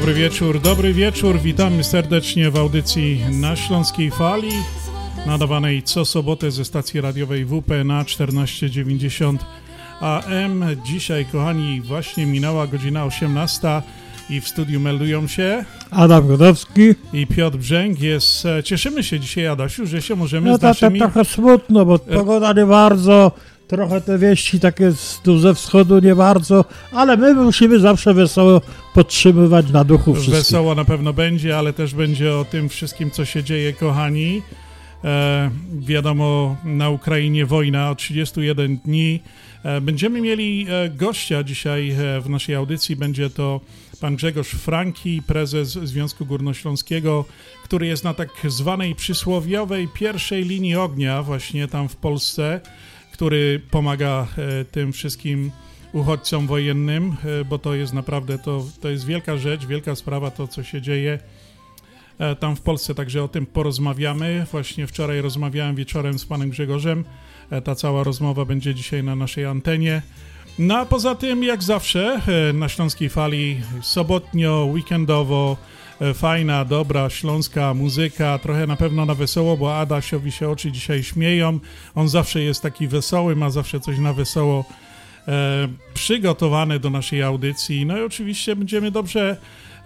Dobry wieczór, dobry wieczór. Witamy serdecznie w audycji na Śląskiej Fali, nadawanej co sobotę ze stacji radiowej WP na 1490 AM. Dzisiaj, kochani, właśnie minęła godzina 18 i w studiu meldują się Adam Godowski. i Piotr Brzęk. Jest, e, cieszymy się dzisiaj, Adasiu, że się możemy No z naszymi... trochę smutno, bo pogoda nie bardzo, trochę te wieści takie ze wschodu nie bardzo, ale my musimy zawsze wesoło podtrzymywać na duchu wszystkich. Wesoło na pewno będzie, ale też będzie o tym wszystkim, co się dzieje, kochani. E, wiadomo, na Ukrainie wojna od 31 dni. E, będziemy mieli e, gościa dzisiaj e, w naszej audycji. Będzie to pan Grzegorz Franki, prezes Związku Górnośląskiego, który jest na tak zwanej przysłowiowej pierwszej linii ognia, właśnie tam w Polsce, który pomaga e, tym wszystkim uchodźcom wojennym, e, bo to jest naprawdę, to, to jest wielka rzecz, wielka sprawa, to co się dzieje e, tam w Polsce, także o tym porozmawiamy. Właśnie wczoraj rozmawiałem wieczorem z panem Grzegorzem, ta cała rozmowa będzie dzisiaj na naszej antenie. No a poza tym, jak zawsze, na Śląskiej Fali sobotnio, weekendowo, fajna, dobra, śląska muzyka, trochę na pewno na wesoło, bo Adasiowi się oczy dzisiaj śmieją. On zawsze jest taki wesoły, ma zawsze coś na wesoło e, przygotowane do naszej audycji. No i oczywiście będziemy dobrze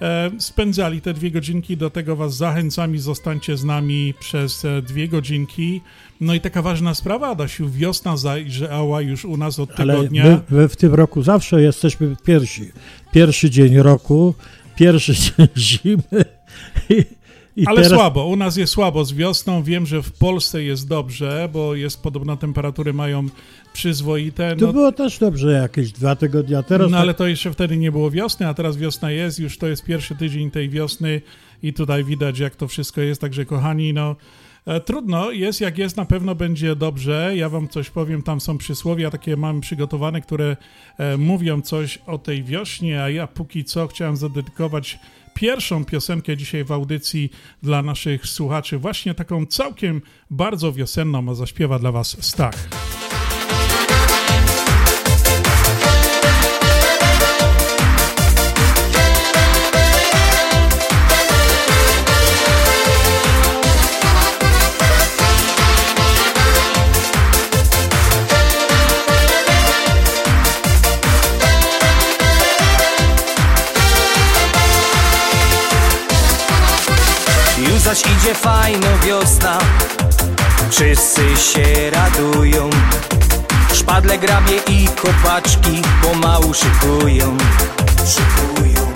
e, spędzali te dwie godzinki. Do tego Was zachęcam i zostańcie z nami przez e, dwie godzinki. No i taka ważna sprawa, Adasiu, wiosna zajrzała już u nas od Ale tygodnia. my, my w tym roku zawsze jesteśmy pierwsi. Pierwszy dzień roku, pierwszy dzień zimy. I, i Ale teraz, słabo, u nas jest słabo z wiosną. Wiem, że w Polsce jest dobrze, bo jest podobno temperatury mają przyzwoite. No, było też dobrze jakieś dwa tygodnie, a teraz no tak, ale to jeszcze wtedy nie było wiosny, a teraz wiosna jest, już to jest pierwszy tydzień tej wiosny i tutaj widać jak to wszystko jest, także kochani, no trudno, jest jak jest, na pewno będzie dobrze, ja wam coś powiem, tam są przysłowia takie mam przygotowane, które e, mówią coś o tej wiośnie, a ja póki co chciałem zadedykować pierwszą piosenkę dzisiaj w audycji dla naszych słuchaczy, właśnie taką całkiem bardzo wiosenną, a zaśpiewa dla was Stach. Zaś idzie fajno wiosna. Wszyscy się radują. Szpadle, grabie i kopaczki Pomału szykują. Szykują.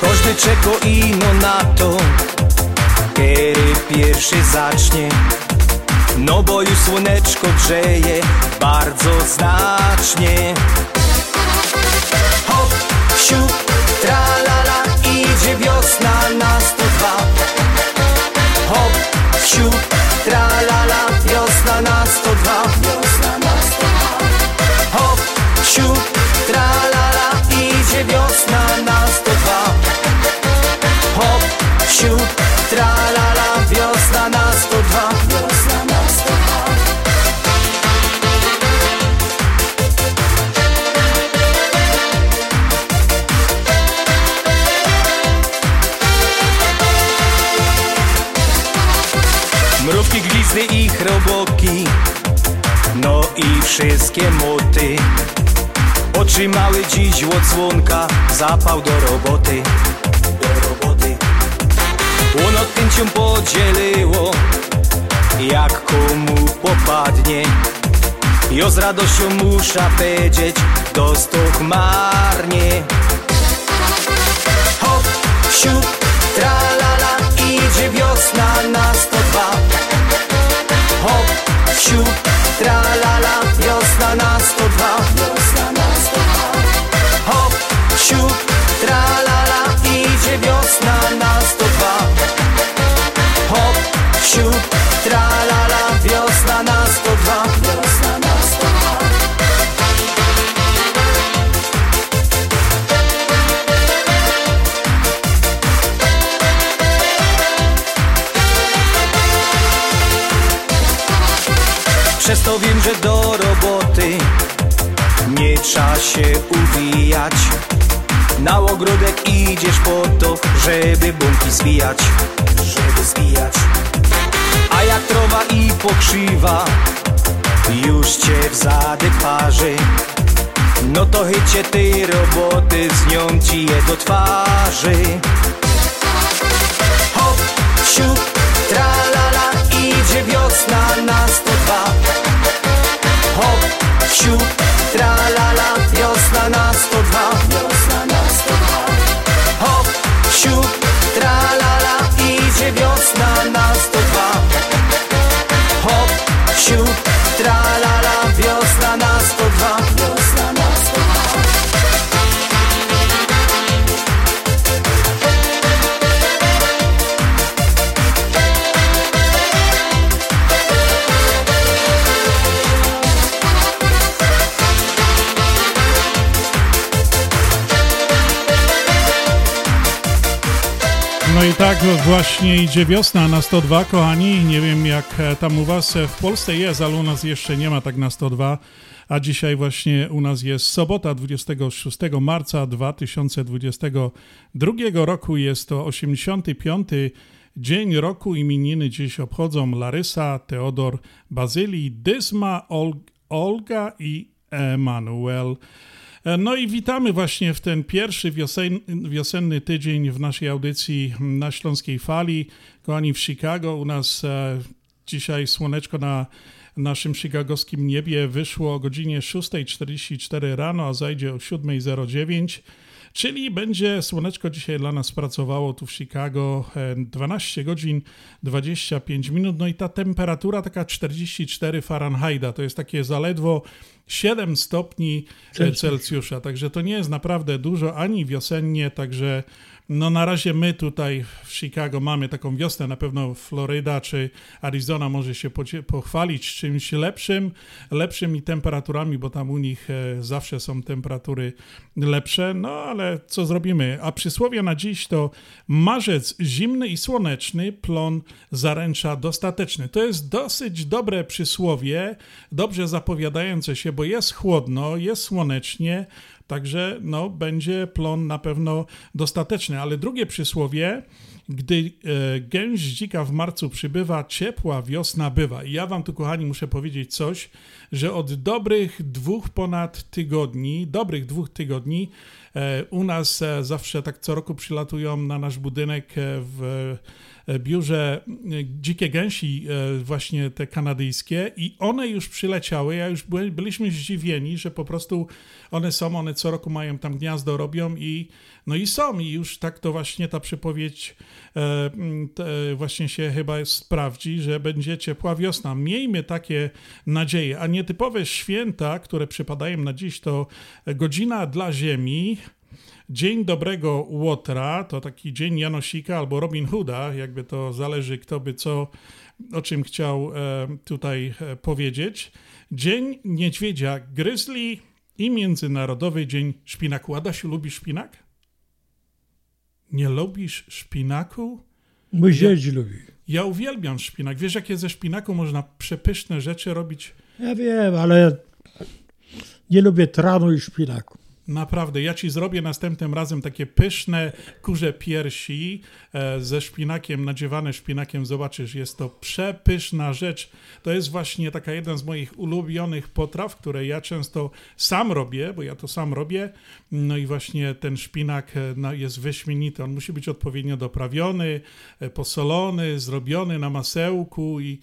Każdy czeko ino na to. Kiedy pierwszy zacznie. No bo już słoneczko grzeje Bardzo znacznie. Hop, siup, tralala Idzie wiosna na 102 Hop, siup, tralala Wiosna na 102 i wszystkie moty Otrzymały dziś odsłonka Zapał do roboty. Do roboty. Łon od pięciu podzieliło Jak komu popadnie. Jo z radością muszę powiedzieć Dostoch marnie. Hop, siup, tralala Idzie wiosna na 102 Hop, siup, tralala problem. Się uwijać. Na ogródek idziesz po to, żeby bąki zwijać. Żeby zwijać. A jak trowa i pokrzywa Już cię w zadek parzy. No to chycie tej roboty Z nią ci je do twarzy. Hop, siup, tralala Idzie wiosna na 102 Hop, siup, tralala Wiosna na 102 Wiosna na 102 Hop, siup, tralala Idzie wiosna na 102 Hop, siup, właśnie idzie wiosna na 102, kochani. Nie wiem jak e, tam u was. E, W Polsce jest, ale u nas jeszcze nie ma tak na 102. A dzisiaj właśnie u nas jest sobota 26 marca 2022 roku. Jest to 85. Dzień roku imieniny dziś obchodzą Larysa, Teodor, Bazylii, Dysma, Ol Olga i Emanuel. No i witamy właśnie w ten pierwszy wiosen, wiosenny tydzień w naszej audycji na Śląskiej Fali. Kochani, w Chicago u nas e, dzisiaj słoneczko na naszym chicagowskim niebie wyszło o godzinie 6.44 rano, a zajdzie o 7.09. Czyli będzie słoneczko dzisiaj dla nas pracowało tu w Chicago e, 12 godzin 25 minut. No i ta temperatura taka 44 Fahrenheita, to jest takie zaledwo 7 stopni e, Celsjusza. Także to nie jest naprawdę dużo ani wiosennie, także no na razie my tutaj w Chicago mamy taką wiosnę, na pewno Floryda czy Arizona może się pochwalić czymś lepszym, lepszymi temperaturami, bo tam u nich e, zawsze są temperatury lepsze, no ale co zrobimy? A przysłowie na dziś to marzec zimny i słoneczny, plon zaręcza dostateczny. To jest dosyć dobre przysłowie, dobrze zapowiadające się, bo jest chłodno, jest słonecznie, Także no, będzie plon na pewno dostateczny. Ale drugie przysłowie, gdy e, gęś dzika w marcu przybywa, ciepła wiosna bywa. I ja wam tu, kochani, muszę powiedzieć coś, że od dobrych dwóch ponad tygodni, dobrych dwóch tygodni, e, u nas e, zawsze tak co roku przylatują na nasz budynek w biurze dzikie gęsi, właśnie te kanadyjskie, i one już przyleciały. Ja już byli, byliśmy zdziwieni, że po prostu one są, one co roku mają tam gniazdo, robią i no i są, i już tak to właśnie ta przypowiedź e, te, właśnie się chyba sprawdzi, że będzie ciepła wiosna. Miejmy takie nadzieje, a nietypowe święta, które przypadają na dziś, to godzina dla Ziemi, Dzień Dobrego Łotra to taki dzień Janosika albo Robin Hooda, jakby to zależy, kto by co, o czym chciał e, tutaj e, powiedzieć. Dzień Niedźwiedzia Gryzli i Międzynarodowy Dzień Szpinaku. Adasiu, lubisz szpinak? Nie lubisz szpinaku? Mój zięć lubi. Ja uwielbiam szpinak. Wiesz, jakie ze szpinaku można przepyszne rzeczy robić? Ja wiem, ale nie lubię tranu i szpinaku. Naprawdę, ja ci zrobię następnym razem takie pyszne kurze piersi e, ze szpinakiem, nadziewane szpinakiem. Zobaczysz, jest to przepyszna rzecz. To jest właśnie taka jedna z moich ulubionych potraw, które ja często sam robię, bo ja to sam robię. No i właśnie ten szpinak e, jest wyśmienity. On musi być odpowiednio doprawiony, e, posolony, zrobiony na masełku i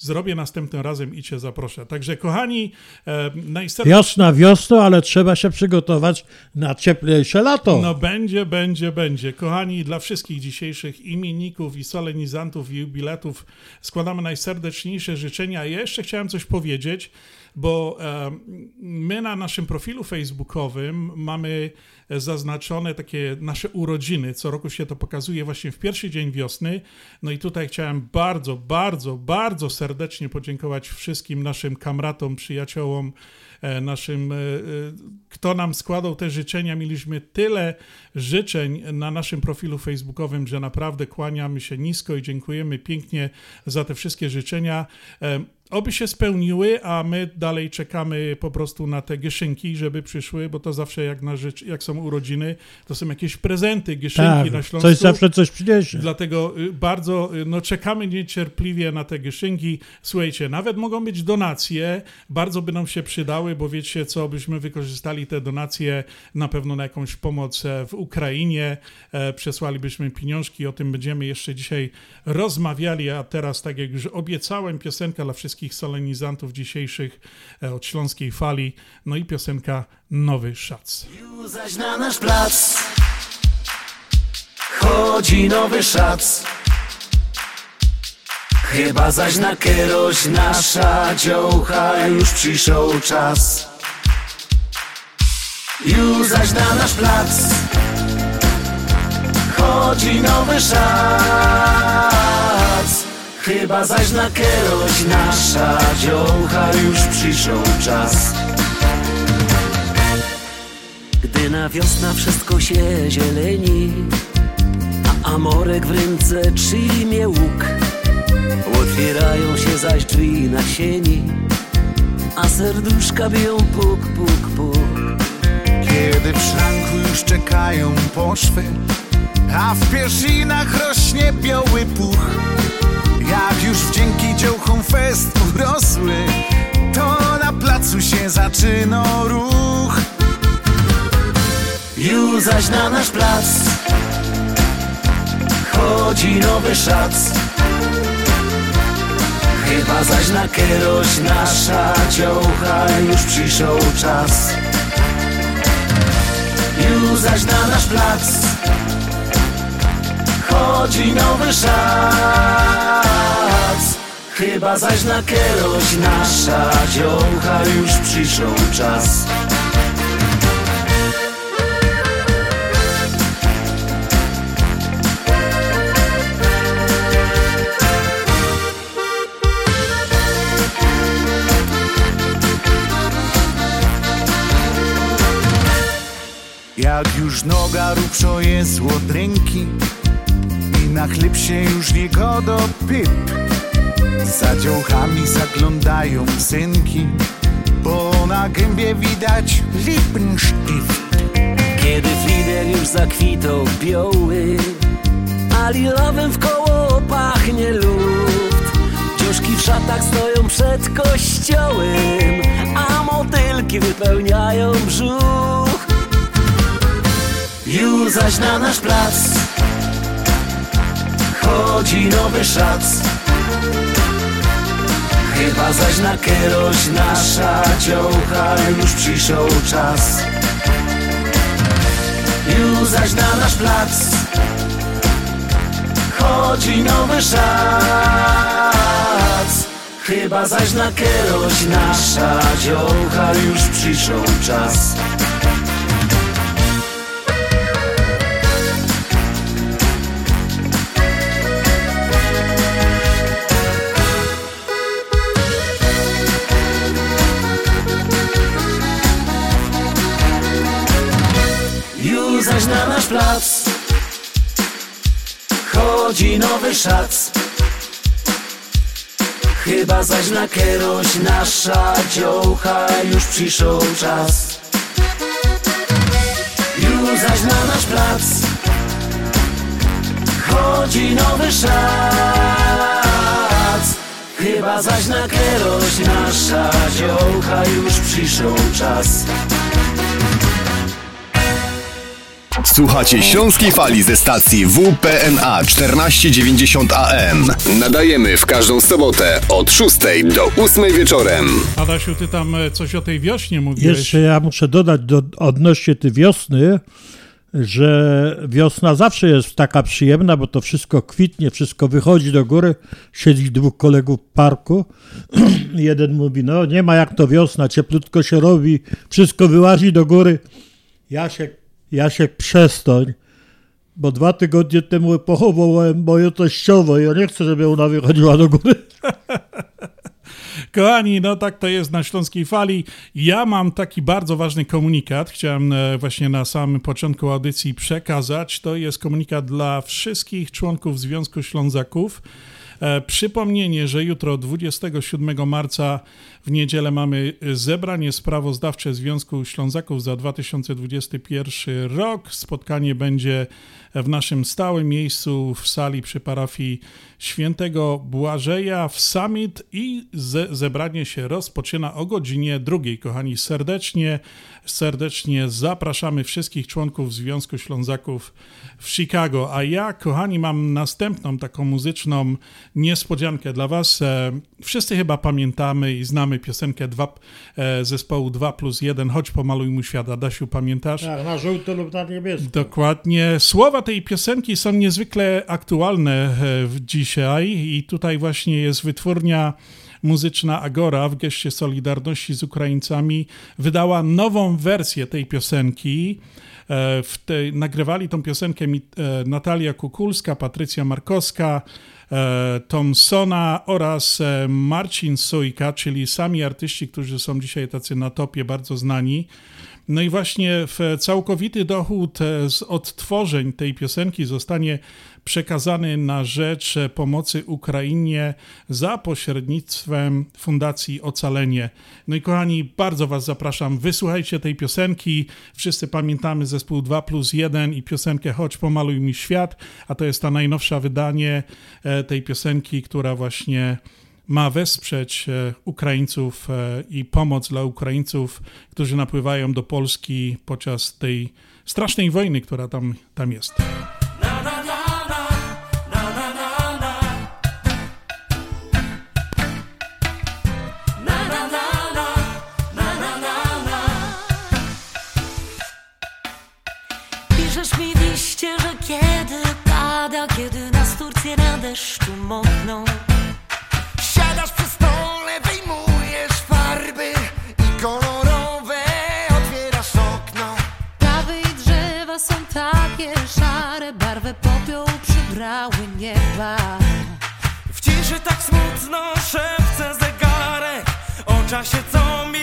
zrobię następnym razem i cię zaproszę. Także kochani, e, najserdeczniej... Wiosna wiosną, ale trzeba się przygotować na cieplejsze lato. No będzie, będzie, będzie. Kochani, dla wszystkich dzisiejszych imienników i solenizantów i jubiletów składamy najserdeczniejsze życzenia. Ja jeszcze chciałem coś powiedzieć, bo e, my na naszym profilu facebookowym mamy zaznaczone takie nasze urodziny. Co roku się to pokazuje właśnie w pierwszy dzień wiosny. No i tutaj chciałem bardzo, bardzo, bardzo serdecznie podziękować wszystkim naszym kamratom, przyjaciołom, e, naszym, e, e, kto nam składał te życzenia. Mieliśmy tyle życzeń na naszym profilu facebookowym, że naprawdę kłaniamy się nisko i dziękujemy pięknie za te wszystkie życzenia. Oby się spełniły, a my dalej czekamy po prostu na te gieszynki, żeby przyszły, bo to zawsze jak, na rzecz, jak są urodziny, to są jakieś prezenty, gieszynki Tak, na Śląsku. coś zawsze coś przyniesie. Dlatego y, bardzo y, no, czekamy niecierpliwie na te gieszynki. Słuchajcie, nawet mogą być donacje, bardzo by nam się przydały, bo wiecie co, byśmy wykorzystali te donacje na pewno na jakąś pomoc e, w Ukrainie, e, przesłalibyśmy pieniążki, o tym będziemy jeszcze dzisiaj rozmawiali, a teraz, tak jak już obiecałem, piosenka dla wszystkich solenizantów dzisiejszych e, od Śląskiej Fali, no i piosenka Nowy Szac. Zaś na nasz plac chodzi nowy szac. Chyba zaś na kieroś nasza dziołcha już przyszł czas. Już zaś na nasz plac chodzi nowy szac. Chyba zaś na kieroś nasza dziołcha już przyszł czas. Gdy na wiosna wszystko się zieleni A amorek w ręce trzymie łuk Otwierają się zaś drzwi na sieni A serduszka biją puk, puk, puk Kiedy w szranku już czekają poszwy A w pierzinach rośnie biały puch Jak już wdzięki dziołchom fest urosły To na placu się zaczyna ruch. Już zaś na nasz plac Chodzi nowy szac Chyba zaś na kieroś nasza dziołcha Już przyszł czas. Już zaś na nasz plac Chodzi nowy szac Chyba zaś na kieroś nasza dziołcha Już przyszł czas. Jak już noga rupszo jest od ręki na chleb się już nie godo pyp Za dziołchami zaglądają synki Bo na gębie widać lippenstift Kiedy Flider już zakwitał biały A lilowym w koło pachnie luft. Dziuszki w szatach stoją przed kościołem A motylki wypełniają brzuch. Już zaś na nasz plac Chodzi nowy szac Chyba zaś na kieroś nasza dziołcha Już przyszł czas. Już zaś na nasz plac. Chodzi nowy szac Chyba zaś na kieroś nasza dziołcha Już przyszł czas Zaś na nasz plac. Chodzi nowy szac. Chyba zaś na kieroś nasza dziołcha Już przyszł czas. Już zaś na nasz plac. Chodzi nowy szac. Chyba zaś na kieroś nasza dziołcha Już przyszł czas Słuchacie Śląskiej Fali ze stacji WPNA 1490 AM. Nadajemy w każdą sobotę od 6 do 8 wieczorem. Adasiu, ty tam e, coś o tej wiośnie mówiłeś. Jeszcze ja muszę dodać do, odnośnie tej wiosny, że wiosna zawsze jest taka przyjemna, bo to wszystko kwitnie, wszystko wychodzi do góry. Siedzi dwóch kolegów w parku. Jeden mówi, no nie ma jak to wiosna, cieplutko się robi, wszystko wyłazi do góry. Jasiek, Jasiek przestań, bo dwa tygodnie temu pochowałem moją teściową i ja nie chcę, żeby ona wychodziła do góry. Kochani, no tak to jest na Śląskiej Fali. Ja mam taki bardzo ważny komunikat, chciałem e, właśnie na samym początku audycji przekazać. To jest komunikat dla wszystkich członków Związku Ślązaków. E, przypomnienie, że jutro 27 marca w niedzielę mamy zebranie sprawozdawcze Związku Ślązaków za 2021 rok. Spotkanie będzie w naszym stałym miejscu w sali przy parafii świętego Błażeja w Summit i ze, zebranie się rozpoczyna o godzinie drugiej. Kochani, serdecznie, serdecznie zapraszamy wszystkich członków Związku Ślązaków w Chicago. A ja, kochani, mam następną taką muzyczną niespodziankę dla Was. E, wszyscy chyba pamiętamy i znamy piosenkę dwa, e, zespołu 2 plus 1, Chodź pomaluj mu świat. Adasiu, pamiętasz? Tak, na żółto lub na niebiesko. Dokładnie. Słowa tej piosenki są niezwykle aktualne e, dzisiaj i tutaj właśnie jest wytwórnia muzyczna Agora w geście Solidarności z Ukraińcami wydała nową wersję tej piosenki. E, w tej, nagrywali tą piosenkę e, Natalia Kukulska, Patrycja Markowska, Thompsona oraz Marcin Sojka, czyli sami artyści, którzy są dzisiaj tacy na topie, bardzo znani. No i właśnie w całkowity dochód e, z odtworzeń tej piosenki zostanie przekazany na rzecz pomocy Ukrainie za pośrednictwem Fundacji Ocalenie. No i kochani, bardzo Was zapraszam, wysłuchajcie tej piosenki. Wszyscy pamiętamy zespół 2 plus 1 i piosenkę Chodź pomaluj mi świat, a to jest ta najnowsza wydanie e, tej piosenki, która właśnie ma wesprzeć e, Ukraińców e, i pomoc dla Ukraińców, którzy napływają do Polski podczas tej strasznej wojny, która tam, tam jest. Deszczu mokną Siadasz przy stole, wyjmujesz farby i kolorowe otwierasz okno. Trawy i drzewa są takie szare, barwę popioł przybrały nieba. W ciszy tak smutno szepce zegarek o czasie, co mi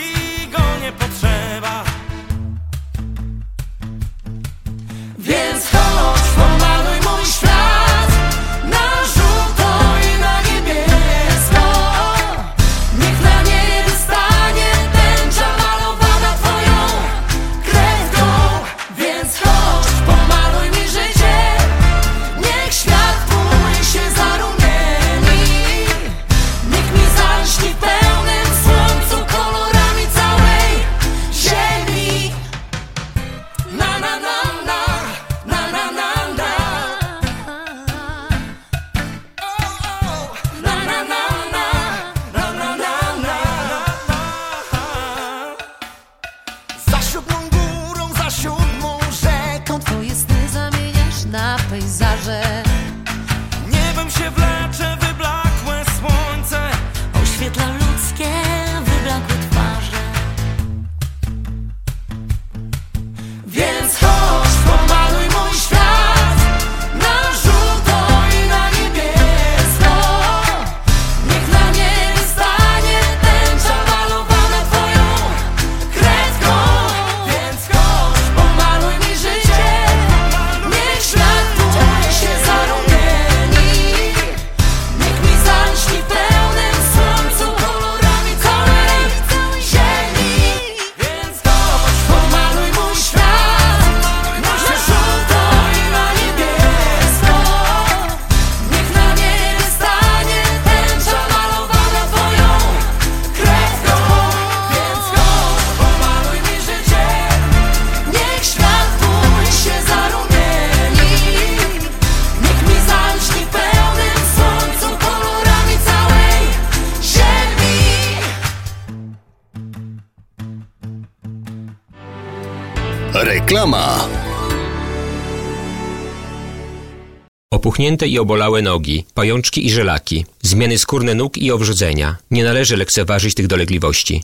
Opuchnięte i obolałe nogi, pajączki i żelaki, zmiany skórne nóg i owrzodzenia. Nie należy lekceważyć tych dolegliwości.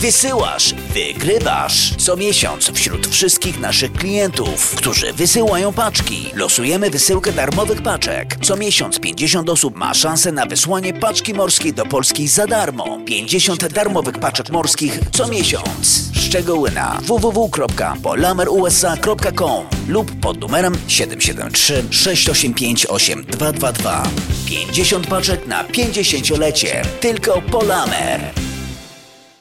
Wysyłasz, wygrywasz. Co miesiąc wśród wszystkich naszych klientów, którzy wysyłają paczki, losujemy wysyłkę darmowych paczek. Co miesiąc 50 osób ma szansę na wysłanie paczki morskiej do Polski za darmo. 50 darmowych paczek morskich co miesiąc. Szczegóły na www.polamerusa.com lub pod numerem 773 685 8222. 50 paczek na 50-lecie. Tylko Polamer.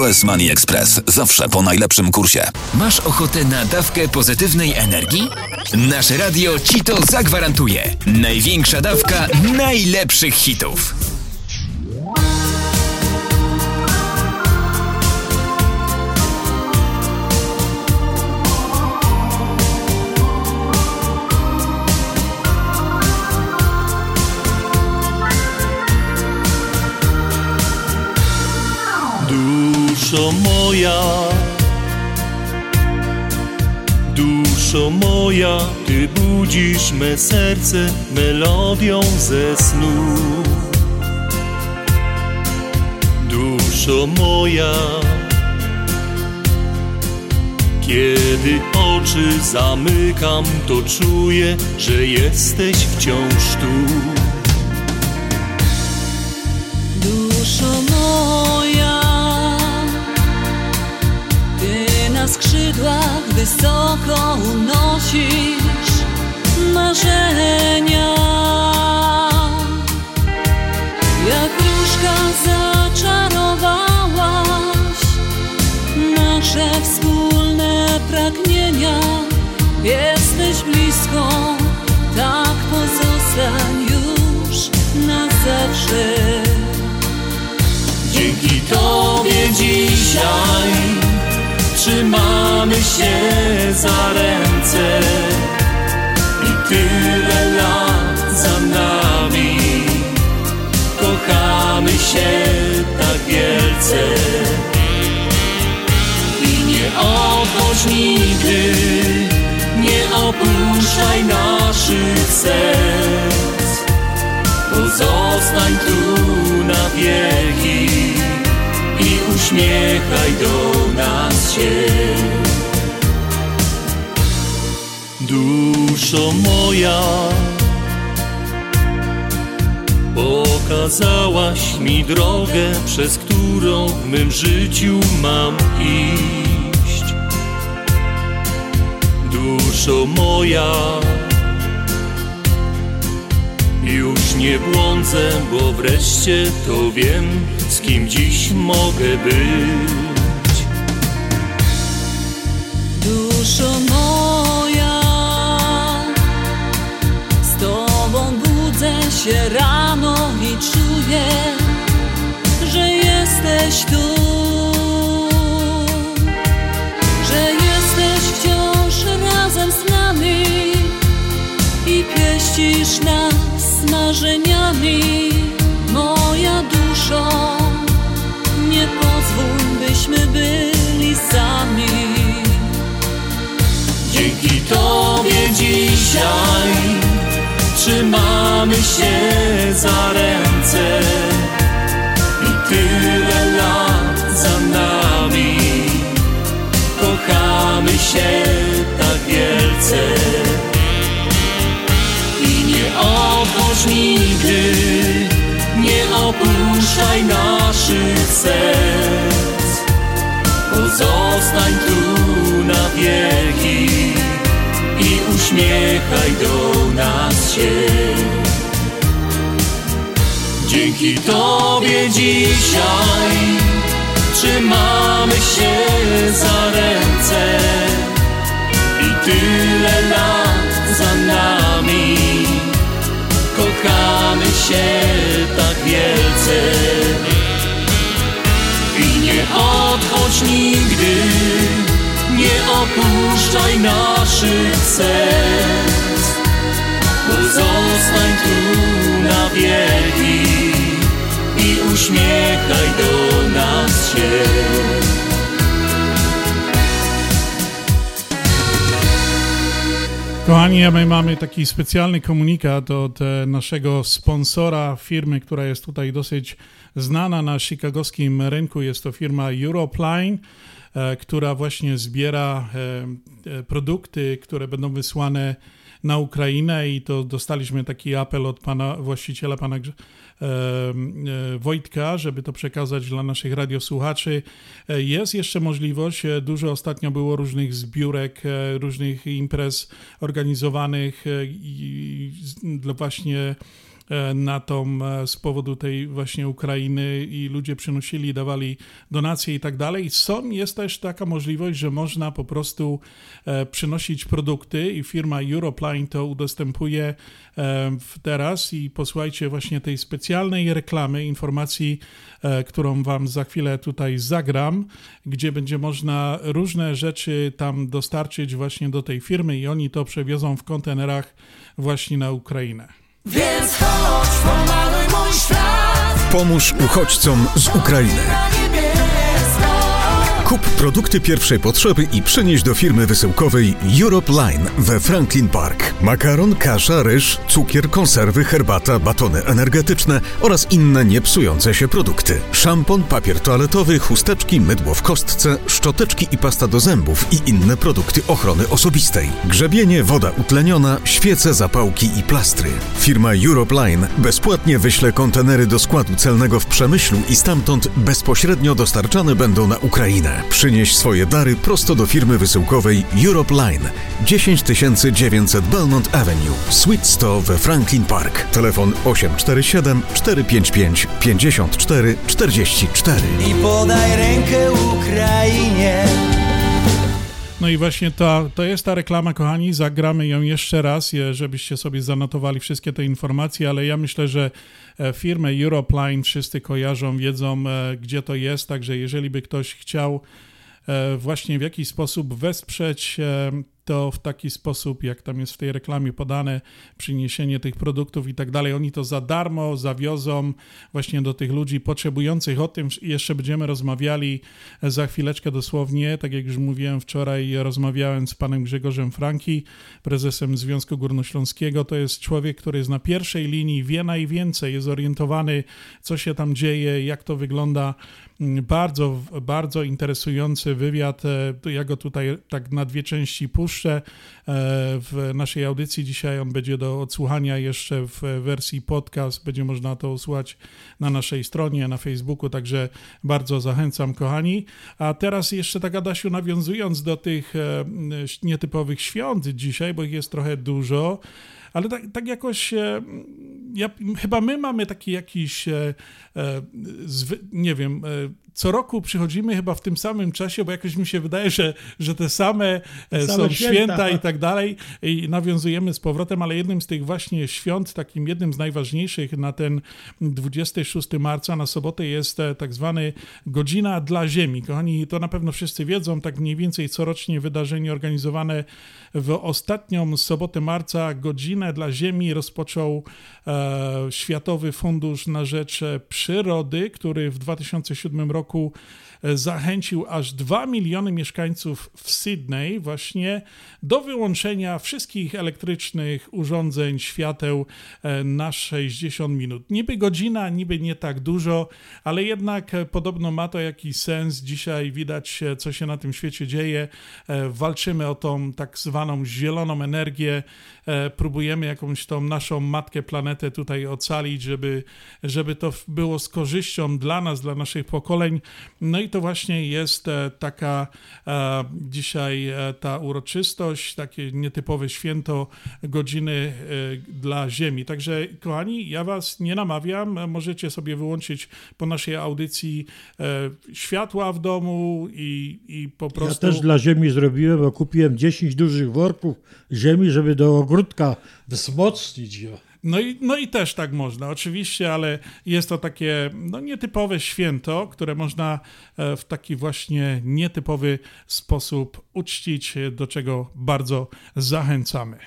US Money Express. Zawsze po najlepszym kursie. Masz ochotę na dawkę pozytywnej energii? Nasze radio ci to zagwarantuje. Największa dawka najlepszych hitów. Duszo moja, duszo moja, Ty budzisz me serce melodią ze snu. Duszo moja, kiedy oczy zamykam, to czuję, że jesteś wciąż tu. Duszo moja, na skrzydłach wysoko unosisz marzenia. Jak różka zaczarowałaś nasze wspólne pragnienia. Jesteś blisko, tak pozostań już na zawsze. Dzięki Tobie dzisiaj trzymamy się za ręce i tyle lat za nami. Kochamy się tak wielce i nie odchodź nigdy, nie opuszczaj naszych serc. Pozostań tu na wieki uśmiechaj do nas się. Duszo moja, pokazałaś mi drogę, przez którą w mym życiu mam iść. Duszo moja, już nie błądzę, bo wreszcie to wiem, z kim dziś mogę być. Duszo moja, z Tobą budzę się rano i czuję, że jesteś tu, że jesteś wciąż razem z nami i pieścisz nas marzeniami, moja duszo. Byli sami. Dzięki Tobie dzisiaj trzymamy się za ręce i tyle lat za nami. Kochamy się tak wielce i nie odchodź nigdy, nie opuszczaj naszych serc. Pozostań tu na wieki i uśmiechaj do nas się. Dzięki Tobie dzisiaj trzymamy się za ręce i tyle lat za nami. Kochamy się tak wielce odchodź nigdy nie opuszczaj naszych serc. Pozostań tu na wieki I uśmiechaj do nas się Kochani, my mamy taki specjalny komunikat od e, naszego sponsora firmy, która jest tutaj dosyć znana na chicagowskim rynku. Jest to firma Europline. E, która właśnie zbiera e, produkty, które będą wysłane na Ukrainę i to dostaliśmy taki apel od pana właściciela, pana Wojtka, żeby to przekazać dla naszych radiosłuchaczy. Jest jeszcze możliwość, dużo ostatnio było różnych zbiórek, różnych imprez organizowanych dla właśnie E, na tą e, z powodu tej właśnie Ukrainy i ludzie przynosili, dawali donacje i tak dalej. Są, jest też taka możliwość, że można po prostu e, przynosić produkty i firma Europline to udostępuje teraz i posłuchajcie właśnie tej specjalnej reklamy, informacji, którą wam za chwilę tutaj zagram, gdzie będzie można różne rzeczy tam dostarczyć właśnie do tej firmy i oni to przewiozą w kontenerach właśnie na Ukrainę. Więc chodź, pomaluj mój świat. Pomóż uchodźcom z Ukrainy. Kup produkty pierwszej potrzeby i przynieś do firmy wysyłkowej Europe Line we Franklin Park. Makaron, kasza, ryż, cukier, konserwy, herbata, batony energetyczne oraz inne niepsujące się produkty. Szampon, papier toaletowy, chusteczki, mydło w kostce, szczoteczki i pasta do zębów i inne produkty ochrony osobistej. Grzebienie, woda utleniona, świece, zapałki i plastry. Firma Europe Line bezpłatnie wyśle kontenery do składu celnego w Przemyślu i stamtąd bezpośrednio dostarczane będą na Ukrainę. Przynieś swoje dary prosto do firmy wysyłkowej Europe Line 10900 Belmont Avenue, Suite 100 we Franklin Park. Telefon 847 455 54 44. I podaj rękę Ukrainie. No i właśnie to, to jest ta reklama, kochani. Zagramy ją jeszcze raz, żebyście sobie zanotowali wszystkie te informacje, ale ja myślę, że firmę Europline wszyscy kojarzą, wiedzą, e, gdzie to jest, także jeżeli by ktoś chciał e, właśnie w jakiś sposób wesprzeć to w taki sposób, jak tam jest w tej reklamie podane, przyniesienie tych produktów i tak dalej. Oni to za darmo zawiozą właśnie do tych ludzi potrzebujących. O tym jeszcze będziemy rozmawiali za chwileczkę dosłownie. Tak jak już mówiłem wczoraj, rozmawiałem z panem Grzegorzem Franki, prezesem Związku Górnośląskiego. To jest człowiek, który jest na pierwszej linii, wie najwięcej, jest orientowany, co się tam dzieje, jak to wygląda. Bardzo, bardzo interesujący wywiad. Ja go tutaj tak na dwie części puszczę e, w naszej audycji. Dzisiaj on będzie do odsłuchania jeszcze w wersji podcast. Będzie można to usłuchać na naszej stronie, na Facebooku, także bardzo zachęcam, kochani. A teraz jeszcze tak, Adasiu, nawiązując do tych e, nietypowych świąt dzisiaj, bo ich jest trochę dużo, ale tak, tak jakoś e, ja, chyba my mamy taki jakiś, nie wiem, co roku przychodzimy chyba w tym samym czasie, bo jakoś mi się wydaje, że, że te same, e, same są święta. święta. i tak dalej i nawiązujemy z powrotem, ale jednym z tych właśnie świąt, takim jednym z najważniejszych na ten 26 marca, na sobotę jest e, tak zwany Godzina dla Ziemi. Kochani, to na pewno wszyscy wiedzą, tak mniej więcej corocznie wydarzenie organizowane w ostatnią sobotę marca Godzinę dla Ziemi rozpoczął e, Światowy Fundusz na Rzecz Przyrody, który w 2007 roku roku e, zachęcił aż 2 miliony mieszkańców w Sydney właśnie do wyłączenia wszystkich elektrycznych urządzeń, świateł e, na 60 minut. Niby godzina, niby nie tak dużo, ale jednak e, podobno ma to jakiś sens. Dzisiaj widać, co się na tym świecie dzieje. Walczymy o tą tak zwaną zieloną energię, próbujemy jakąś tą naszą matkę planetę tutaj ocalić, żeby, żeby to było z korzyścią dla nas, dla naszych pokoleń. No i to właśnie jest e, taka e, dzisiaj e, ta uroczystość, takie nietypowe święto godziny dla Ziemi. Także kochani, ja was nie namawiam, możecie sobie wyłączyć po naszej audycji światła w domu i, i po prostu... Ja też dla Ziemi zrobiłem, bo kupiłem 10 dużych worków ziemi, żeby do ogródka wzmocnić ją. No i, no i też tak można, oczywiście, ale jest to takie no, nietypowe święto, które można e, w taki właśnie nietypowy sposób uczcić, do czego bardzo zachęcamy.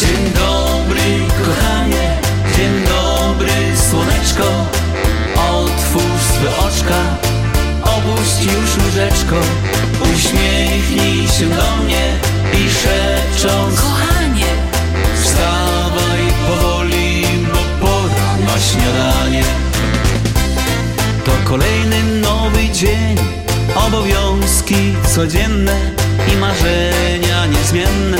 Dzień dobry, kochanie, dzień dobry, słoneczko, otwórz swe oczka opuść już łóżeczko. Uśmiechnij się do mnie i szepcząc Kochanie! Wstawaj powoli, bo pora na śniadanie. To kolejny nowy dzień. Obowiązki codzienne i marzenia niezmienne.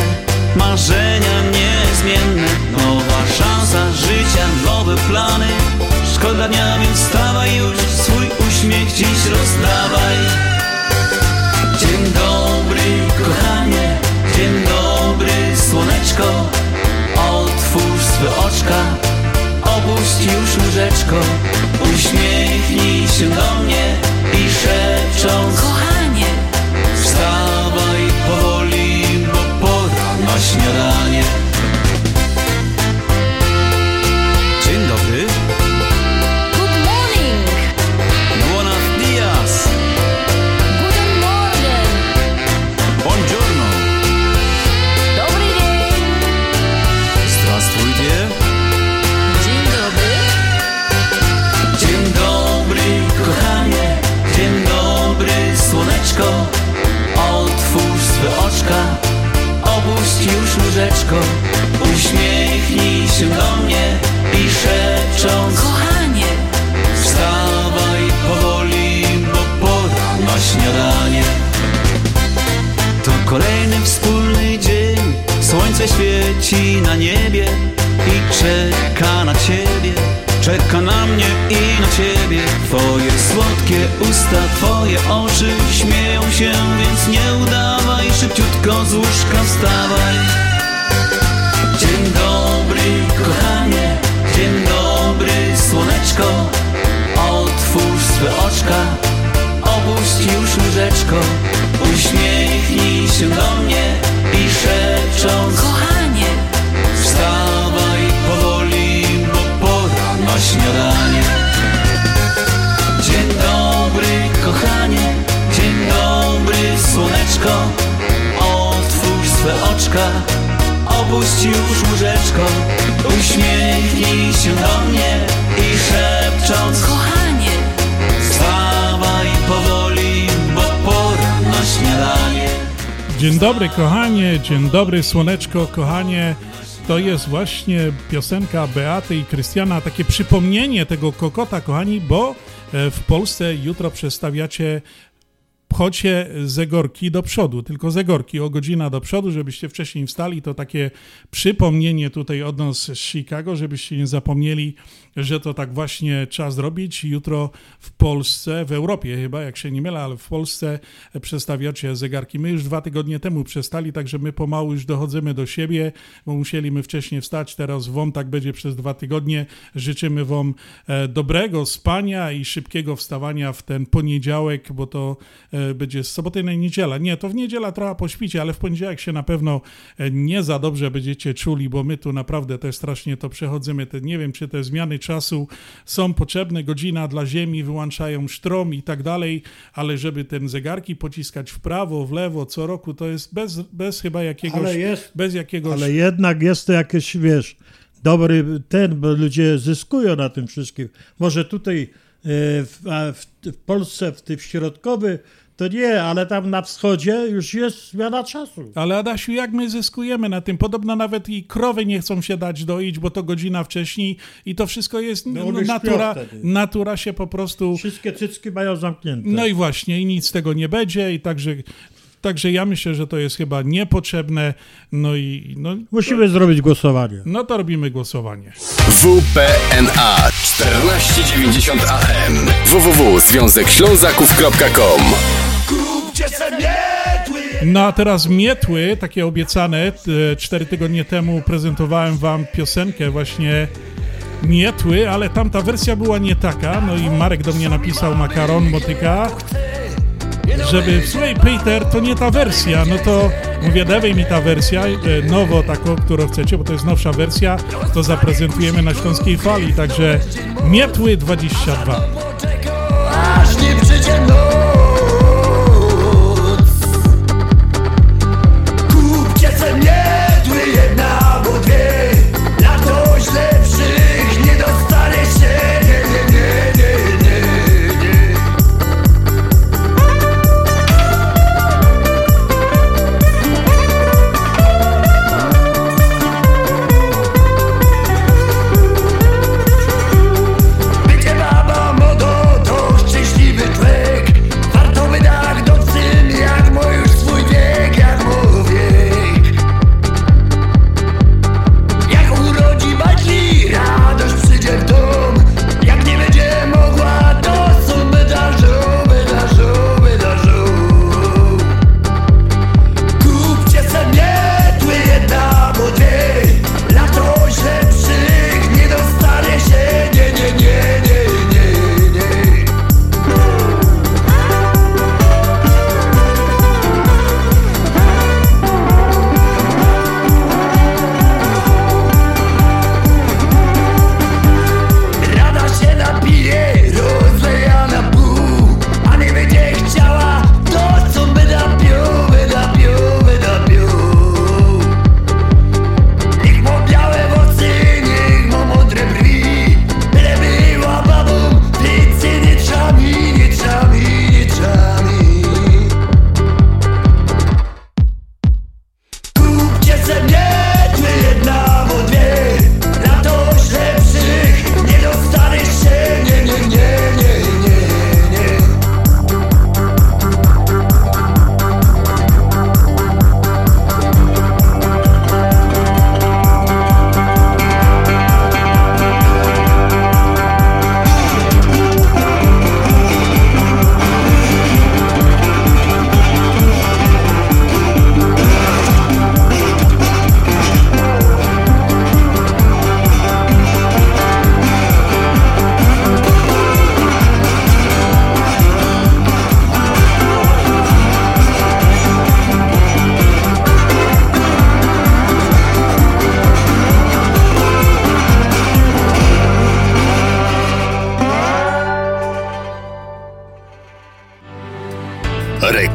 Marzenia niezmienne. Nowa szansa życia, nowe plany. Szkoda dnia, więc wstawaj już uśmiech dziś rozdawaj. Dzień dobry, kochanie Dzień dobry, słoneczko. Otwórz swe oczka Opuść już łóżeczko. Uśmiechnij się do mnie I szepcząc Kochanie! Wstawaj powoli, bo pora na śniadanie się do mnie I szepcząc Kochanie! Wstawaj powoli, bo pora na śniadanie. To kolejny wspólny dzień. Słońce świeci na niebie I czeka na ciebie. Czeka na mnie i na ciebie. Twoje słodkie usta, twoje oczy Śmieją się, więc nie udawaj. Szybciutko z łóżka wstawaj Dzień dobry, słoneczko. Otwórz swe oczka. Opuść już łóżeczko. Uśmiechnij się do mnie I szepcząc Kochanie! Wstawaj powoli, bo pora na śniadanie. Dzień dobry, kochanie. Dzień dobry, słoneczko. Otwórz swe oczka Opuść już łóżeczko Uśmiechnij się do mnie I szepcząc Kochanie Wstawaj powoli, bo pora na śniadanie Dzień dobry, kochanie, dzień dobry, słoneczko, kochanie. To jest właśnie piosenka Beaty i Krystiana, takie przypomnienie tego kokota, kochani, bo e, w Polsce jutro przedstawiacie pchocie zegorki do przodu, tylko zegorki o godzina do przodu, żebyście wcześniej wstali. To takie przypomnienie tutaj od nas z Chicago, żebyście nie zapomnieli, że to tak właśnie trzeba zrobić. Jutro w Polsce, w Europie chyba, jak się nie mylę, ale w Polsce przestawiacie zegarki. My już dwa tygodnie temu przestali, także my pomału już dochodzimy do siebie, bo musieliśmy wcześniej wstać. Teraz WOM tak będzie przez dwa tygodnie. Życzymy Wam e, dobrego spania i szybkiego wstawania w ten poniedziałek, bo to e, będzie z soboty na niedziela. Nie, to w niedziela trochę pośpicie, ale w poniedziałek się na pewno e, nie za dobrze będziecie czuli, bo my tu naprawdę też strasznie to przechodzimy. Te, nie wiem, czy te zmiany czasu są potrzebne, godzina dla Ziemi, wyłączają sztrom i tak dalej, ale żeby ten zegarki pociskać w prawo, w lewo co roku, to jest bez, bez chyba jakiegoś... Ale jest, bez jakiegoś... ale jednak jest to jakieś, wiesz, dobry ten, bo ludzie zyskują na tym wszystkim. Może tutaj e, w, w, w Polsce, w tym środkowy, to nie, ale tam na wschodzie już jest zmiana czasu. Ale Adasiu, jak my zyskujemy na tym? Podobno nawet i krowy nie chcą się dać doić, bo to godzina wcześniej i to wszystko jest, No no, natura, natura się po prostu... Wszystkie cycki mają zamknięte. No i właśnie, i nic z tego nie będzie i także także ja myślę, że to jest chyba niepotrzebne. No i no, Musimy zrobić głosowanie. no to robimy głosowanie. WPNA 1490 AM www.związekślązaków.com No a teraz Mietły, takie obiecane. e, Cztery tygodnie temu prezentowałem wam piosenkę właśnie Mietły, ale tamta wersja była nie taka. No i Marek do mnie napisał Makaron Motyka, żeby słuchaj Peter, to nie ta wersja. No to mówię, dawaj mi ta wersja, e, nowo taką, którą chcecie, bo to jest nowsza wersja, to zaprezentujemy na Śląskiej Fali. Także Mietły 22. aż nie przyjdzie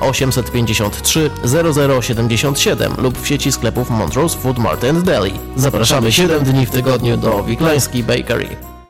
853 0077 lub w sieci sklepów Montrose Food Mart and Deli. Zapraszamy 7 dni w tygodniu do Wiklański Bakery.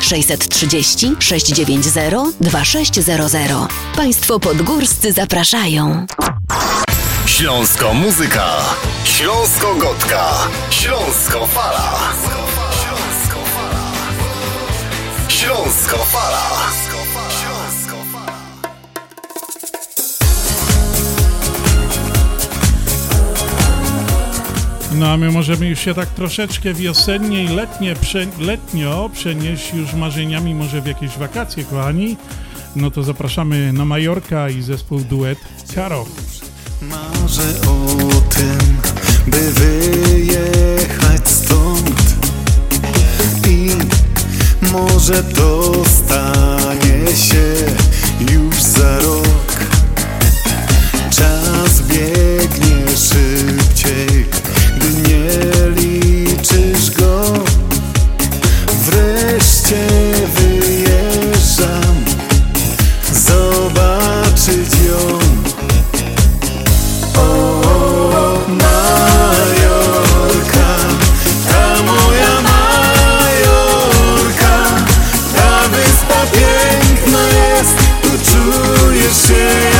630 690 2600. Państwo podgórscy zapraszają. Śląsko muzyka. Śląsko gotka. Śląsko fala. Śląsko fala. No a my możemy już się tak troszeczkę wiosennie i letnie, prze, letnio przenieść już marzeniami może w jakieś wakacje, kochani. No to zapraszamy na Majorka i zespół duet Karo. Marzę o tym, by wyjechać stąd i może to stanie się już za rok. Czas biegnie szybciej, liczysz go. Wreszcie wyjeżdżam, zobaczyć ją. Piękna jest, tu się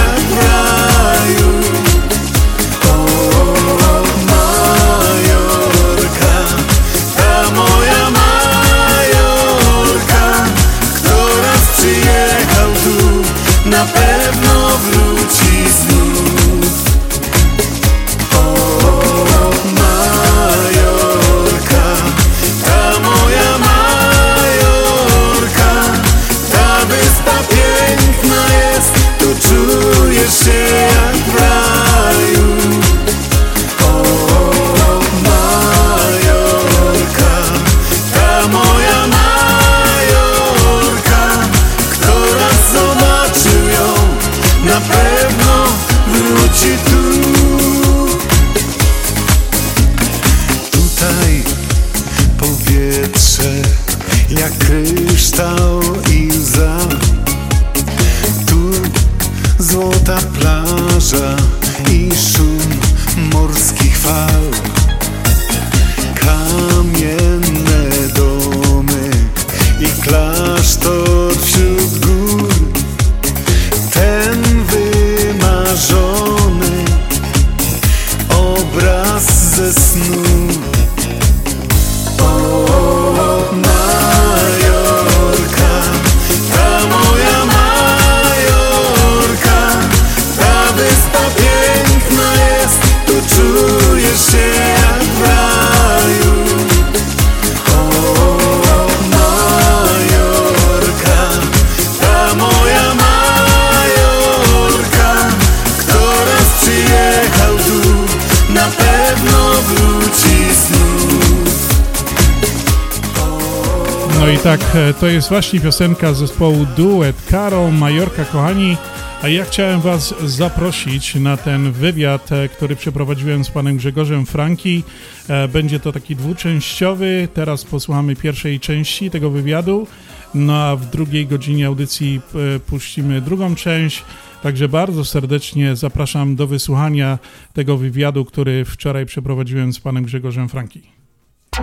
to jest właśnie piosenka zespołu Duet Karo, Majorka, kochani. A ja chciałem Was zaprosić na ten wywiad, e, który przeprowadziłem z panem Grzegorzem Franki. E, Będzie to taki dwuczęściowy. Teraz posłuchamy pierwszej części tego wywiadu. No a w drugiej godzinie audycji e, puścimy drugą część. Także bardzo serdecznie zapraszam do wysłuchania tego wywiadu, który wczoraj przeprowadziłem z panem Grzegorzem Franki.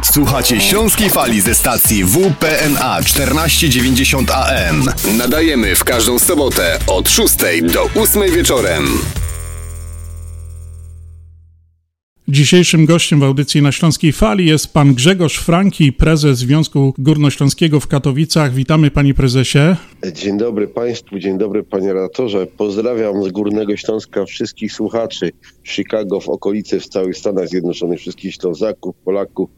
Słuchacie Śląskiej Fali ze stacji WPNA 1490 AM. Nadajemy w każdą sobotę od 6 do 8 wieczorem. Dzisiejszym gościem w audycji na Śląskiej Fali jest pan Grzegorz Franki, prezes Związku Górnośląskiego w Katowicach. Witamy panie prezesie. Dzień dobry Państwu, dzień dobry Panie Redaktorze. Pozdrawiam z Górnego Śląska wszystkich słuchaczy w Chicago, w okolicy, w całych Stanach Zjednoczonych, wszystkich Ślązaków, Polaków,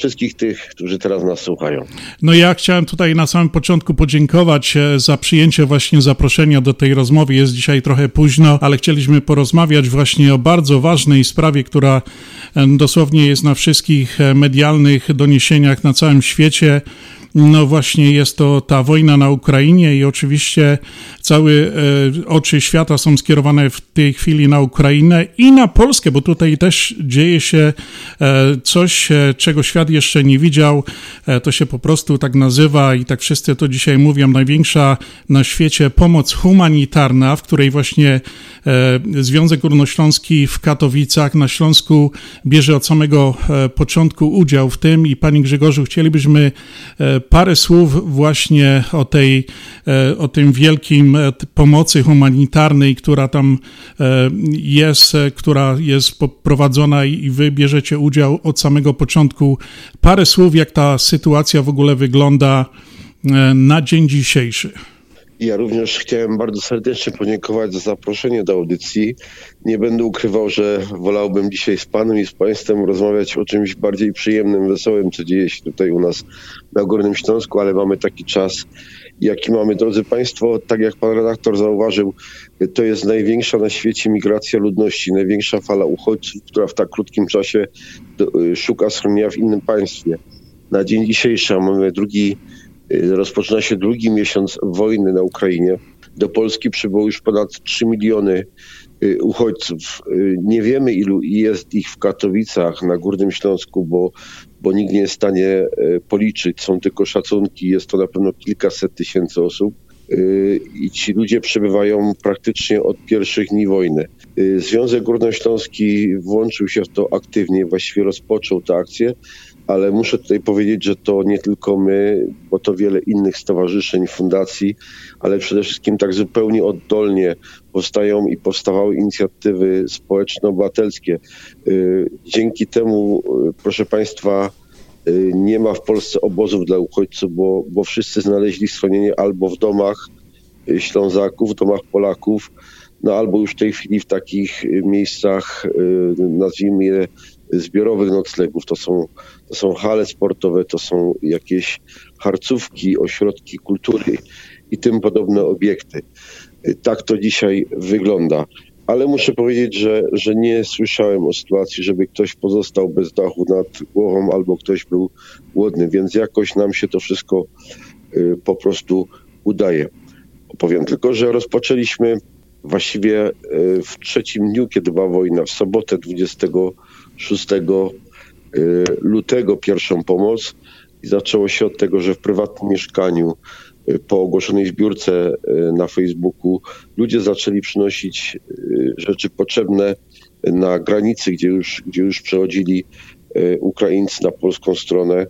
wszystkich tych, którzy teraz nas słuchają. No ja chciałem tutaj na samym początku podziękować e, za przyjęcie właśnie zaproszenia do tej rozmowy. Jest dzisiaj trochę późno, ale chcieliśmy porozmawiać właśnie o bardzo ważnej sprawie, która e, dosłownie jest na wszystkich e, medialnych doniesieniach na całym świecie. No właśnie jest to ta wojna na Ukrainie i oczywiście całe e, oczy świata są skierowane w tej chwili na Ukrainę i na Polskę, bo tutaj też dzieje się e, coś, e, czego świat jeszcze nie widział. To się po prostu tak nazywa i tak wszyscy to dzisiaj mówią, największa na świecie pomoc humanitarna, w której właśnie Związek Górnośląski w Katowicach na Śląsku bierze od samego początku udział w tym i Panie Grzegorzu, chcielibyśmy parę słów właśnie o tej, e, o tym wielkim e, pomocy humanitarnej, która tam e, jest, która jest prowadzona i wy bierzecie udział od samego początku. Parę słów, jak ta sytuacja w ogóle wygląda na dzień dzisiejszy. Ja również chciałem bardzo serdecznie podziękować za zaproszenie do audycji. Nie będę ukrywał, że wolałbym dzisiaj z Panem i z Państwem rozmawiać o czymś bardziej przyjemnym, wesołym, co dzieje się tutaj u nas na Górnym Śląsku, ale mamy taki czas, jaki mamy. Drodzy Państwo, tak jak Pan redaktor zauważył, to jest największa na świecie migracja ludności, największa fala uchodźców, która w tak krótkim czasie y, szuka schronienia w innym państwie. Na dzień dzisiejszy mamy drugi Rozpoczyna się drugi miesiąc wojny na Ukrainie. Do Polski przybyło już ponad 3 miliony y, uchodźców. Y, Nie wiemy, ilu jest ich w Katowicach na Górnym Śląsku, bo, bo nikt nie jest w stanie y, policzyć. Są tylko szacunki, jest to na pewno kilkaset tysięcy osób. Y, I ci ludzie przebywają praktycznie od pierwszych dni wojny. Y, Związek Górnośląski włączył się w to aktywnie, właściwie rozpoczął tę akcję ale muszę tutaj powiedzieć, że to nie tylko my, bo to wiele innych stowarzyszeń, fundacji, ale przede wszystkim tak zupełnie oddolnie powstają i powstawały inicjatywy społeczno-obywatelskie. Y, Dzięki temu, y, proszę Państwa, y, nie ma w Polsce obozów dla uchodźców, bo, bo wszyscy znaleźli schronienie albo w domach Ślązaków, w domach Polaków, no albo już w tej chwili w takich miejscach, nazwijmy je zbiorowych noclegów, to są, to są hale sportowe, to są jakieś harcówki, ośrodki kultury i tym podobne obiekty. Tak to dzisiaj wygląda. Ale muszę powiedzieć, że, że nie słyszałem o sytuacji, żeby ktoś pozostał bez dachu nad głową albo ktoś był głodny, więc jakoś nam się to wszystko y, po prostu udaje. opowiem tylko, że rozpoczęliśmy właściwie y, w trzecim dniu, kiedy była wojna, w sobotę 20 6 y, lutego pierwszą pomoc i zaczęło się od tego, że w prywatnym mieszkaniu y, po ogłoszonej zbiórce y, na Facebooku ludzie zaczęli przynosić rzeczy potrzebne na granicy, gdzie już, gdzie już przechodzili Ukraińcy na polską stronę.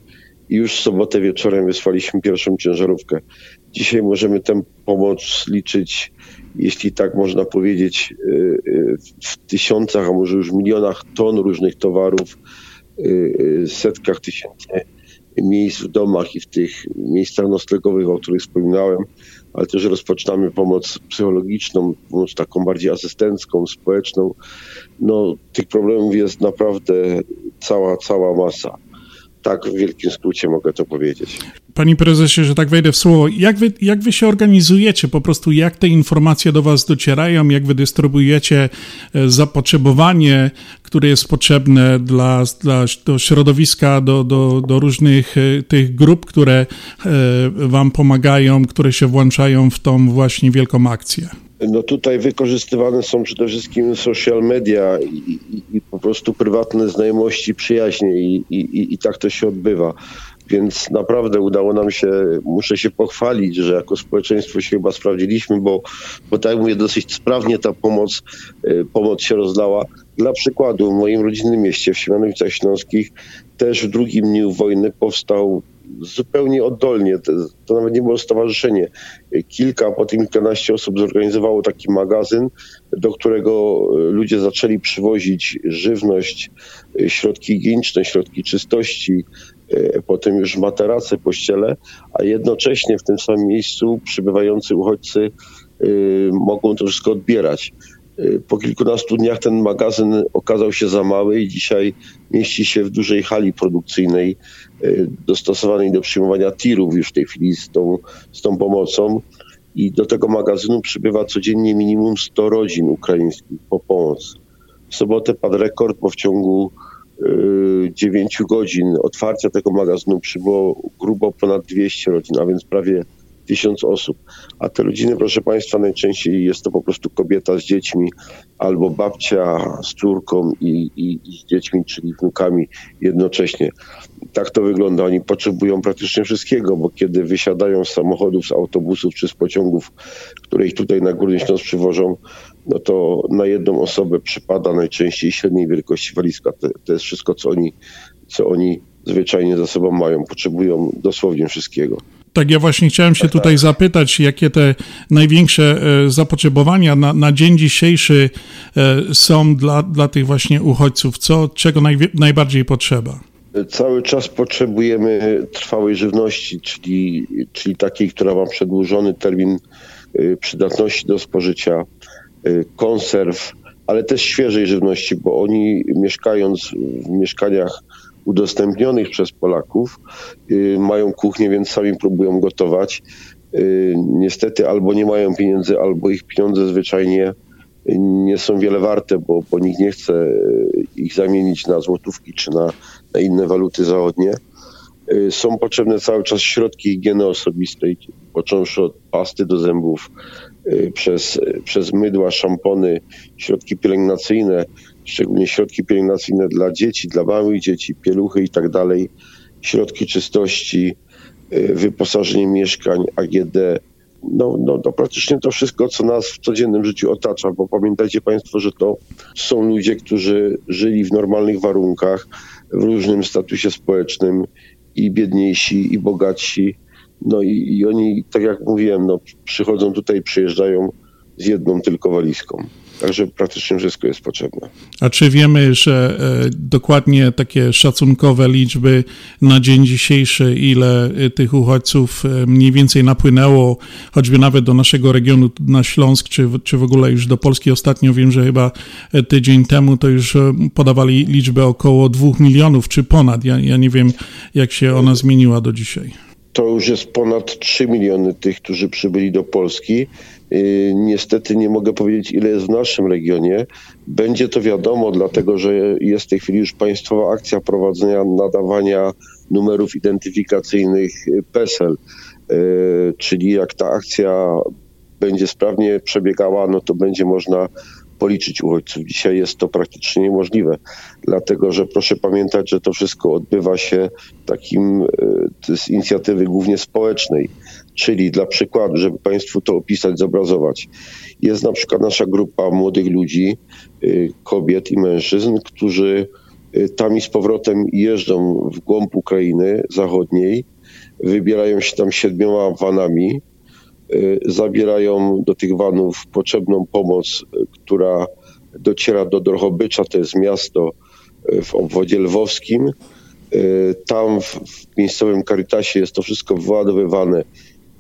I już w sobotę wieczorem wysłaliśmy pierwszą ciężarówkę. Dzisiaj możemy tę pomoc liczyć, jeśli tak można powiedzieć, y, y, w tysiącach, a może już milionach ton różnych towarów, y, setkach tysięcy miejsc w domach i w tych miejscach noclegowych, o których wspominałem, ale też rozpoczynamy pomoc psychologiczną, pomoc taką bardziej asystencką, społeczną. No, tych problemów jest naprawdę cała, cała masa. Tak w wielkim skrócie mogę to powiedzieć. Panie prezesie, że tak wejdę w słowo, jak wy, jak wy się organizujecie? Po prostu jak te informacje do was docierają, jak wy dystrybuujecie e, zapotrzebowanie, które jest potrzebne dla, dla do środowiska, do, do, do różnych e, tych grup, które e, wam pomagają, które się włączają w tą właśnie wielką akcję? No tutaj wykorzystywane są przede wszystkim social media i, i, i po prostu prywatne znajomości, przyjaźnie i, i, i tak to się odbywa. Więc naprawdę udało nam się, muszę się pochwalić, że jako społeczeństwo się chyba sprawdziliśmy, bo, bo tak jak mówię, dosyć sprawnie ta pomoc, y, pomoc się rozlała. Dla przykładu, w moim rodzinnym mieście, w Siemianowicach Śląskich, też w drugim dniu wojny powstał zupełnie oddolnie, to, to nawet nie było stowarzyszenie. Kilka, potem kilkanaście osób zorganizowało taki magazyn, do którego y, ludzie zaczęli przywozić żywność, y, środki higieniczne, środki czystości, y, potem już materace, pościele, a jednocześnie w tym samym miejscu przybywający uchodźcy mogą to wszystko odbierać. Y, Po kilkunastu dniach ten magazyn okazał się za mały i dzisiaj mieści się w dużej hali produkcyjnej y, dostosowanej do przyjmowania tirów już w tej chwili z tą, z tą pomocą. I do tego magazynu przybywa codziennie minimum 100 rodzin ukraińskich po pomoc. W sobotę padł rekord, bo w ciągu 9 godzin otwarcia tego magazynu przybyło grubo ponad 200 rodzin, a więc prawie 1000 osób. A te rodziny, proszę Państwa, najczęściej jest to po prostu kobieta z dziećmi albo babcia z córką i, i, i z dziećmi, czyli wnukami jednocześnie. Tak to wygląda. Oni potrzebują praktycznie wszystkiego, bo kiedy wysiadają z samochodów, z autobusów czy z pociągów, które ich tutaj na Górny Śląsk przywożą, no to na jedną osobę przypada najczęściej średniej wielkości walizka. To, to jest wszystko, co oni, co oni zwyczajnie za sobą mają. Potrzebują dosłownie wszystkiego. Tak, ja właśnie chciałem się Tak, tutaj tak. zapytać, jakie te największe e, zapotrzebowania na, na dzień dzisiejszy e, są dla, dla tych właśnie uchodźców? Co, czego najwie, najbardziej potrzeba? Cały czas potrzebujemy trwałej żywności, czyli, czyli takiej, która ma przedłużony termin y, przydatności do spożycia, konserw, ale też świeżej żywności, bo oni mieszkając w mieszkaniach udostępnionych przez Polaków y, mają kuchnię, więc sami próbują gotować. Y, Niestety albo nie mają pieniędzy, albo ich pieniądze zwyczajnie nie są wiele warte, bo, bo nikt nie chce y, ich zamienić na złotówki czy na, na inne waluty zachodnie. Y, Są potrzebne cały czas środki higieny osobistej, począwszy od pasty do zębów, y, przez, y, przez mydła, szampony, środki pielęgnacyjne, szczególnie środki pielęgnacyjne dla dzieci, dla małych dzieci, pieluchy i tak dalej, środki czystości, y, wyposażenie mieszkań, AGD, no, no to praktycznie to wszystko, co nas w codziennym życiu otacza, bo pamiętajcie Państwo, że to są ludzie, którzy żyli w normalnych warunkach, w różnym statusie społecznym i biedniejsi, i bogatsi. No i, i oni, tak jak mówiłem, no, przychodzą tutaj, przyjeżdżają z jedną tylko walizką. Także praktycznie wszystko jest potrzebne. A czy wiemy, że e, dokładnie takie szacunkowe liczby na dzień dzisiejszy, ile e, tych uchodźców e, mniej więcej napłynęło, choćby nawet do naszego regionu na Śląsk, czy, w- czy w ogóle już do Polski? Ostatnio wiem, że chyba tydzień temu to już podawali liczbę około dwóch milionów, czy ponad. Ja, ja nie wiem, jak się ona zmieniła do dzisiaj. To już jest ponad 3 miliony tych, którzy przybyli do Polski. Yy, Niestety nie mogę powiedzieć, ile jest w naszym regionie. Będzie to wiadomo, dlatego że jest w tej chwili już państwowa akcja prowadzenia nadawania numerów identyfikacyjnych yy, PESEL. Yy, Czyli jak ta akcja będzie sprawnie przebiegała, no to będzie można policzyć uchodźców. Dzisiaj jest to praktycznie niemożliwe, dlatego że proszę pamiętać, że to wszystko odbywa się takim z inicjatywy głównie społecznej, czyli dla przykładu, żeby Państwu to opisać, zobrazować. Jest na przykład nasza grupa młodych ludzi, e, kobiet i mężczyzn, którzy e, tam i z powrotem jeżdżą w głąb Ukrainy zachodniej, wybierają się tam siedmioma vanami, y, zabierają do tych vanów potrzebną pomoc, y, która dociera do Drohobycza, to jest miasto y, w obwodzie lwowskim. Y, Tam w, miejscowym Caritasie jest to wszystko wyładowywane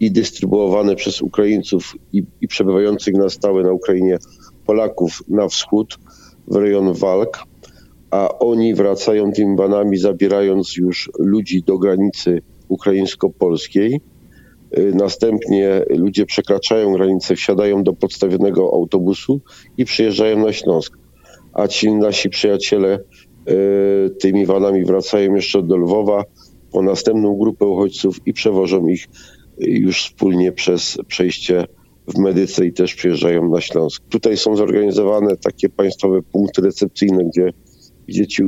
i dystrybuowane przez Ukraińców i, i przebywających na stałe na Ukrainie Polaków na wschód, w rejon walk, a oni wracają tymi vanami, zabierając już ludzi do granicy ukraińsko-polskiej. Y, Następnie ludzie przekraczają granicę, wsiadają do podstawionego autobusu i przyjeżdżają na Śląsk. A ci nasi przyjaciele y, tymi vanami wracają jeszcze do Lwowa po następną grupę uchodźców i przewożą ich już wspólnie przez przejście w Medyce i też przyjeżdżają na Śląsk. Tutaj są zorganizowane takie państwowe punkty recepcyjne, gdzie dzieci,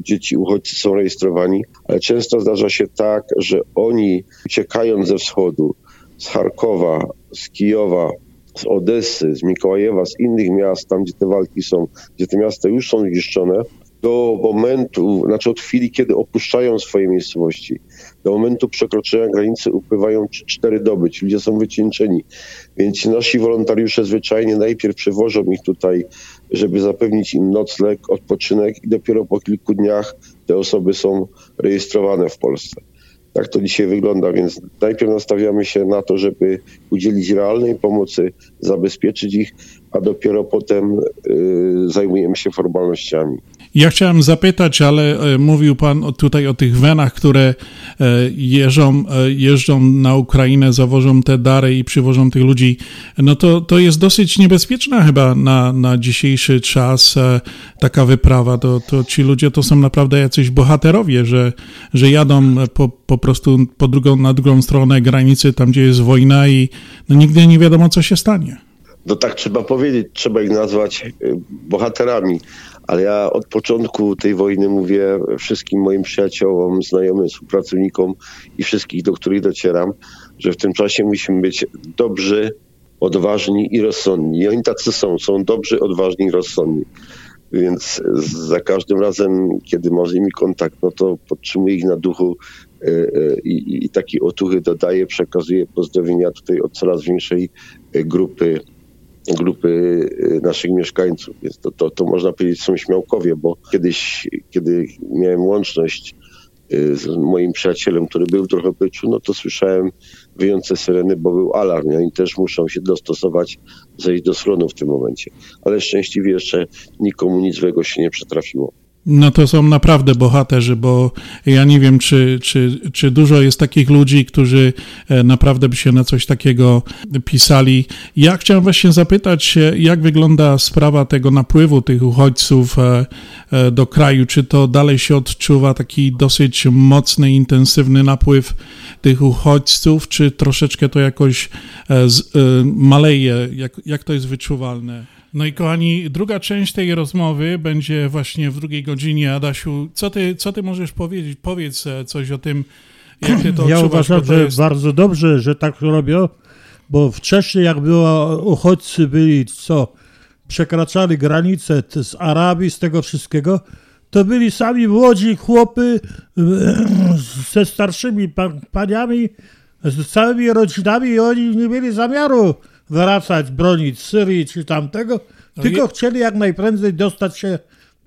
dzieci uchodźcy są rejestrowani, ale często zdarza się tak, że oni uciekając ze wschodu, z Charkowa, z Kijowa, z Odessy, z Mikołajewa, z innych miast, tam gdzie te walki są, gdzie te miasta już są zniszczone, do momentu, znaczy od chwili, kiedy opuszczają swoje miejscowości, do momentu przekroczenia granicy upływają 4 doby, ci ludzie są wycieńczeni. Więc nasi wolontariusze zwyczajnie najpierw przewożą ich tutaj, żeby zapewnić im nocleg, odpoczynek i dopiero po kilku dniach te osoby są rejestrowane w Polsce. Tak to dzisiaj wygląda, więc najpierw nastawiamy się na to, żeby udzielić realnej pomocy, zabezpieczyć ich, a dopiero potem y, zajmujemy się formalnościami. Ja chciałem zapytać, ale e, mówił Pan tutaj o tych wenach, które e, jeżdżą, e, jeżdżą na Ukrainę, zawożą te dary i przywożą tych ludzi. No to, to jest dosyć niebezpieczna chyba na, na dzisiejszy czas taka wyprawa. To, to ci ludzie to są naprawdę jacyś bohaterowie, że, że jadą po, po prostu po drugą, na drugą stronę granicy, tam gdzie jest wojna i no nigdy nie wiadomo, co się stanie. No tak trzeba powiedzieć, trzeba ich nazwać bohaterami ale ja od początku tej wojny mówię wszystkim moim przyjaciołom, znajomym, współpracownikom i wszystkich, do których docieram, że w tym czasie musimy być dobrzy, odważni i rozsądni. I oni tacy są, są dobrzy, odważni i rozsądni. Więc za każdym razem, kiedy mam z nimi kontakt, no to podtrzymuję ich na duchu e, e, i, i taki otuchy dodaję, przekazuję pozdrowienia tutaj od coraz większej grupy grupy y, naszych mieszkańców. Więc to, to, to można powiedzieć są śmiałkowie, bo kiedyś, kiedy miałem łączność y, z moim przyjacielem, który był trochę byczu, no to słyszałem wyjące syreny, bo był alarm. Oni też muszą się dostosować, zejść do schronu w tym momencie. Ale szczęśliwie jeszcze nikomu nic złego się nie przetrafiło. No to są naprawdę bohaterzy, bo ja nie wiem, czy, czy, czy dużo jest takich ludzi, którzy e, naprawdę by się na coś takiego pisali. Ja chciałem właśnie zapytać, jak wygląda sprawa tego napływu tych uchodźców e, e, do kraju? Czy to dalej się odczuwa taki dosyć mocny, intensywny napływ tych uchodźców, czy troszeczkę to jakoś maleje? Jak, jak to jest wyczuwalne? No i kochani, druga część tej rozmowy będzie właśnie w drugiej godzinie. Adasiu, co ty, co ty możesz powiedzieć? Powiedz e, coś o tym, jak ty to Ja uważam, że jest... bardzo dobrze, że tak robią, bo wcześniej jak było, uchodźcy byli, co, przekraczali granice z Arabii, z tego wszystkiego, to byli sami młodzi chłopy ze starszymi paniami, z całymi rodzinami i oni nie mieli zamiaru wracać, bronić Syrii czy tamtego, no tylko je... chcieli jak najprędzej dostać się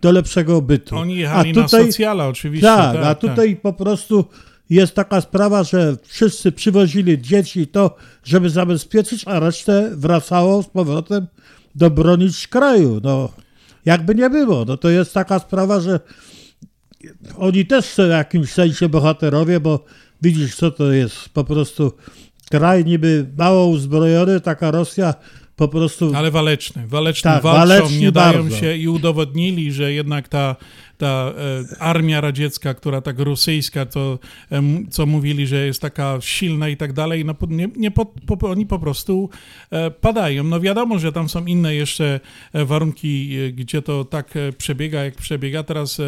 do lepszego bytu. Oni jechali a tutaj, na socjala oczywiście. Tak, tak a tak. tutaj tak. po prostu jest taka sprawa, że wszyscy przywozili dzieci to, żeby zabezpieczyć, a resztę wracało z powrotem do bronić kraju. No, jakby nie było. No to jest taka sprawa, że oni też są w jakimś sensie bohaterowie, bo widzisz, co to jest po prostu kraj niby mało uzbrojony, taka Rosja po prostu... Ale waleczny, waleczny tak, walczą, nie dają bardzo. się i udowodnili, że jednak ta ta e, armia radziecka, która tak rosyjska, to, e, co mówili, że jest taka silna i tak dalej, no nie, nie po, po, oni po prostu e, padają. No wiadomo, że tam są inne jeszcze warunki, gdzie to tak przebiega, jak przebiega. Teraz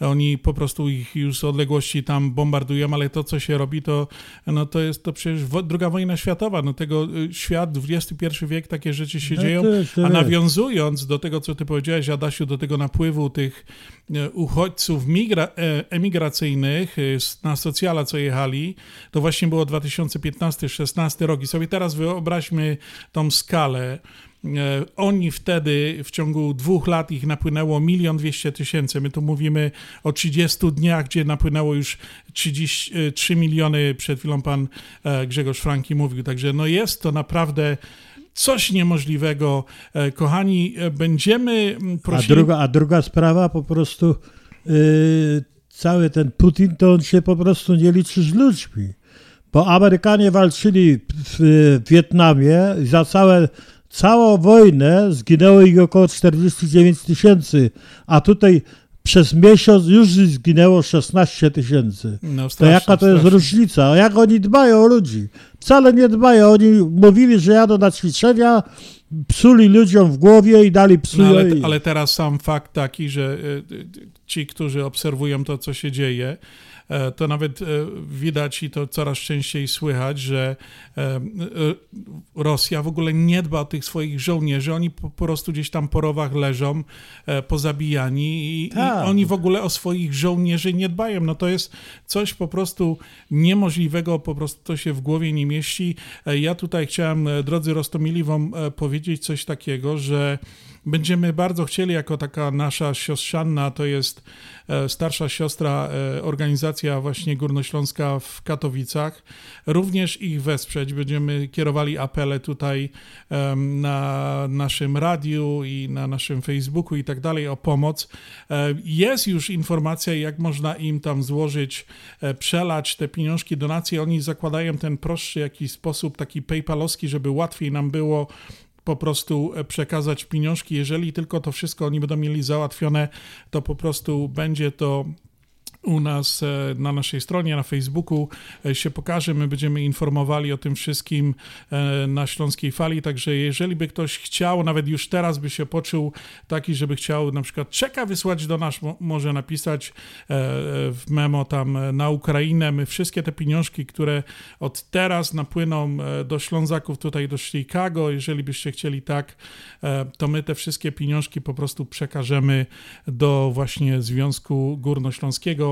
oni po prostu ich już z odległości tam bombardują, ale to, co się robi, to, no, to jest to przecież druga wojna światowa. No tego świat, XXI wiek, takie rzeczy się no, dzieją. A nawiązując do tego, co ty powiedziałeś, Adasiu, do tego napływu tych uchodźców migra, e, emigracyjnych e, na socjala, co jechali, to właśnie było 2015-16 rok. I sobie teraz wyobraźmy tą skalę. E, oni wtedy w ciągu dwóch lat ich napłynęło milion dwieście tysięcy. My tu mówimy o 30 dniach, gdzie napłynęło już 33 miliony. Przed chwilą pan Grzegorz Franki mówił. Także no jest to naprawdę coś niemożliwego. E, kochani, e, będziemy prosili... A druga, a druga sprawa po prostu yy, cały ten Putin, to on się po prostu nie liczy z ludźmi. Bo Amerykanie walczyli w, w Wietnamie i za całe, całą wojnę zginęło ich około 49 tysięcy, a tutaj przez miesiąc już zginęło 16 tysięcy. No, to jaka to jest strasznie. różnica? Jak oni dbają o ludzi? Wcale nie dbają. Oni mówili, że jadą na ćwiczenia, psuli ludziom w głowie i dali psu. No, ale, ale teraz sam fakt taki, że y, y, ci, którzy obserwują to, co się dzieje, to nawet e, widać i to coraz częściej słychać, że e, Rosja w ogóle nie dba o tych swoich żołnierzy. Oni po prostu gdzieś tam po rowach leżą, pozabijani i, tak. i oni w ogóle o swoich żołnierzy nie dbają. No to jest coś po prostu niemożliwego, po prostu to się w głowie nie mieści. Ja tutaj chciałem, drodzy Rostomili, wam powiedzieć coś takiego, że będziemy bardzo chcieli, jako taka nasza siostrzanna, to jest e, starsza siostra, e, organizacja właśnie Górnośląska w Katowicach, również ich wesprzeć. Będziemy kierowali apele tutaj na naszym radiu i na naszym Facebooku i tak dalej o pomoc. E, Jest już informacja, jak można im tam złożyć, przelać te pieniążki, donacje. Oni zakładają ten prostszy jakiś sposób, taki paypalowski, żeby łatwiej nam było po prostu e, przekazać pieniążki. Jeżeli tylko to wszystko oni będą mieli załatwione, to po prostu będzie to u nas e, na naszej stronie, na Facebooku e, się pokaże. My będziemy informowali o tym wszystkim e, na Śląskiej Fali, także jeżeli by ktoś chciał, nawet już teraz by się poczuł taki, żeby chciał na przykład czeka wysłać do nas, mo- może napisać w memo tam na Ukrainę. My wszystkie te pieniążki, które od teraz napłyną do Ślązaków tutaj do Chicago, jeżeli byście chcieli tak, to my te wszystkie pieniążki po prostu przekażemy do właśnie Związku Górnośląskiego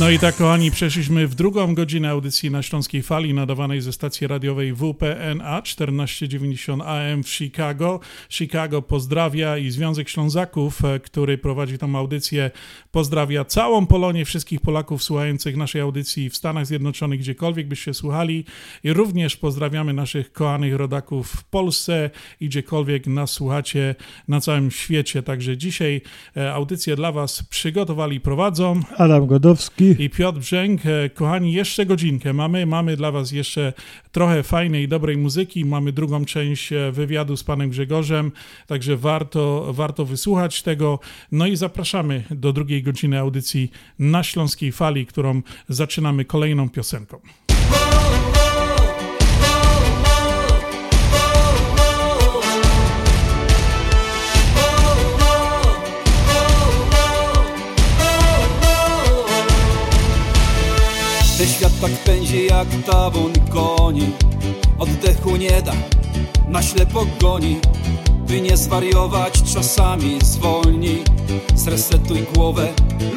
No i tak, kochani, przeszliśmy w drugą godzinę audycji na Śląskiej Fali, nadawanej ze stacji radiowej WPNA 1490 AM w Chicago. Chicago pozdrawia i Związek Ślązaków, e, który prowadzi tą audycję, pozdrawia całą Polonię, wszystkich Polaków słuchających naszej audycji w Stanach Zjednoczonych, gdziekolwiek byście słuchali. I również pozdrawiamy naszych kochanych rodaków w Polsce i gdziekolwiek nas słuchacie na całym świecie. Także dzisiaj e, audycję dla Was przygotowali i prowadzą Adam Godowski. I Piotr Brzęk. E, Kochani, jeszcze godzinkę mamy. Mamy dla Was jeszcze trochę fajnej dobrej muzyki. Mamy drugą część e, wywiadu z panem Grzegorzem, także warto, warto wysłuchać tego. No i zapraszamy do drugiej godziny audycji na Śląskiej Fali, którą zaczynamy kolejną piosenką. Tak pędzi jak tawun koni. Oddechu nie da, na ślepo goni. By nie zwariować czasami zwolnij Zresetuj głowę,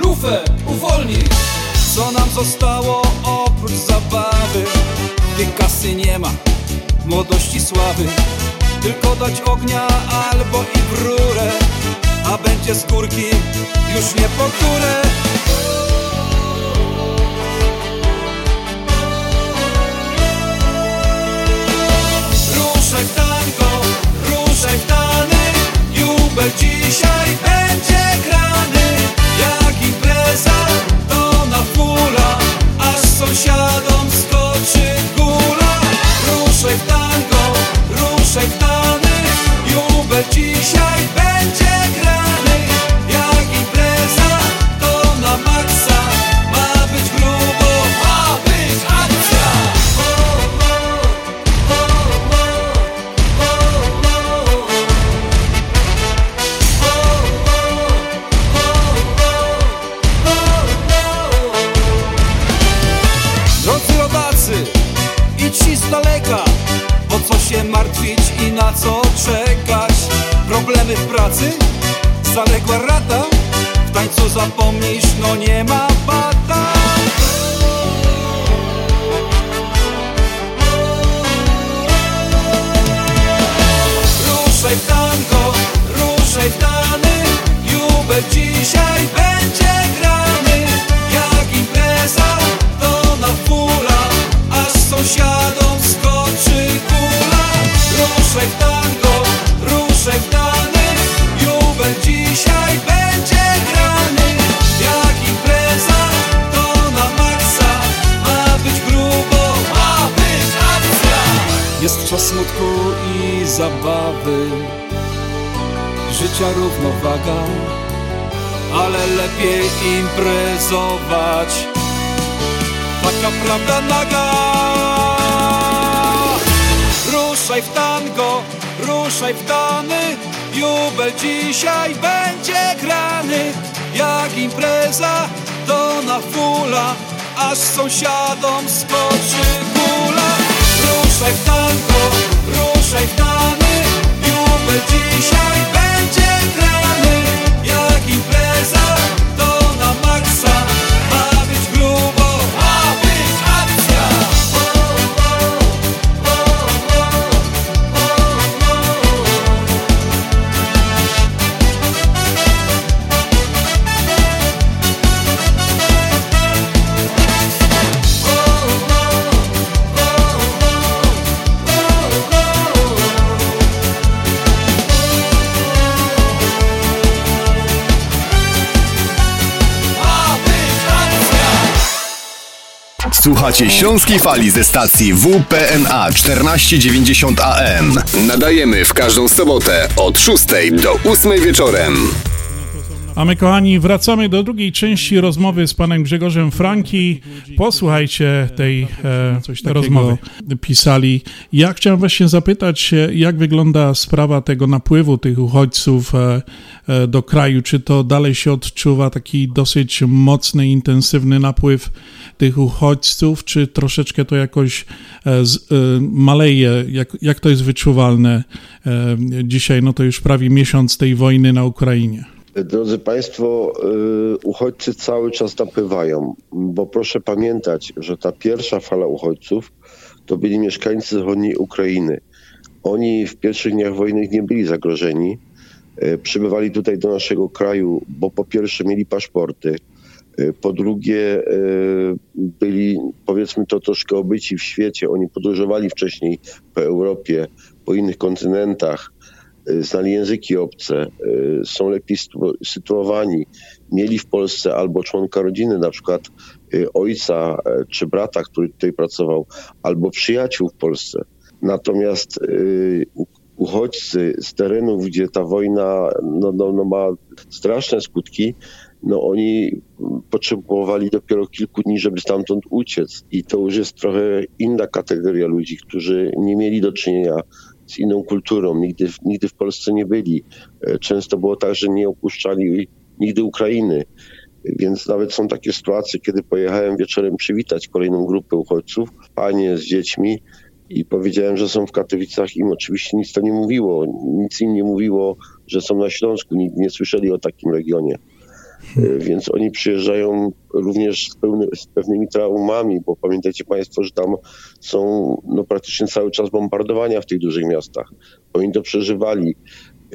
lufę uwolnij Co nam zostało oprócz zabawy? Gdy kasy nie ma, młodości sławy. Tylko dać ognia albo i w rurę A będzie z górki już nie po górę dzisiaj będzie grany Jak impreza, to na fula Aż sąsiadom skoczy gula Ruszaj w tango, ruszaj w tany Jubel dzisiaj będzie zapomnisz, no nie ma Życia równowaga Ale lepiej imprezować. Taka prawda naga. Ruszaj w tango, ruszaj w tany Jubel dzisiaj będzie grany. Jak impreza, to na fula Aż sąsiadom skoczy kula. Ruszaj w tango, ruszaj w tany Jubel dzisiaj będzie Słuchacie Śląskiej Fali ze stacji WPNA 1490 AM. Nadajemy w każdą sobotę od 6 do 8 wieczorem. A my, kochani, wracamy do drugiej części rozmowy z panem Grzegorzem Franki. Posłuchajcie tej e, coś rozmowy. Pisali. Ja chciałem właśnie zapytać jak wygląda sprawa tego napływu tych uchodźców e, e, do kraju. Czy to dalej się odczuwa taki dosyć mocny, intensywny napływ tych uchodźców, czy troszeczkę to jakoś e, z, e, maleje? Jak, jak to jest wyczuwalne e, dzisiaj? No to już prawie miesiąc tej wojny na Ukrainie. Drodzy Państwo, y, uchodźcy cały czas napływają, bo proszę pamiętać, że ta pierwsza fala uchodźców to byli mieszkańcy zachodniej Ukrainy. Oni w pierwszych dniach wojny nie byli zagrożeni. Y, Przybywali tutaj do naszego kraju, bo po pierwsze mieli paszporty, y, po drugie byli powiedzmy to troszkę obyci w świecie. Oni podróżowali wcześniej po Europie, po innych kontynentach znali języki obce, y, są lepiej sytu- sytuowani, mieli w Polsce albo członka rodziny, na przykład y, ojca e, czy brata, który tutaj pracował, albo przyjaciół w Polsce. Natomiast y, uchodźcy z terenów, gdzie ta wojna no, no, no ma straszne skutki, no oni potrzebowali dopiero kilku dni, żeby stamtąd uciec. I to już jest trochę inna kategoria ludzi, którzy nie mieli do czynienia z inną kulturą, nigdy, nigdy w Polsce nie byli. E, Często było tak, że nie opuszczali nigdy Ukrainy. Więc nawet są takie sytuacje, kiedy pojechałem wieczorem przywitać kolejną grupę uchodźców, panie z dziećmi i powiedziałem, że są w Katowicach. Im oczywiście nic to nie mówiło. Nic im nie mówiło, że są na Śląsku. Nigdy nie słyszeli o takim regionie. E, Więc oni przyjeżdżają również z, pełny, z pewnymi traumami, bo pamiętajcie Państwo, że tam są no, praktycznie cały czas bombardowania w tych dużych miastach. Oni to przeżywali.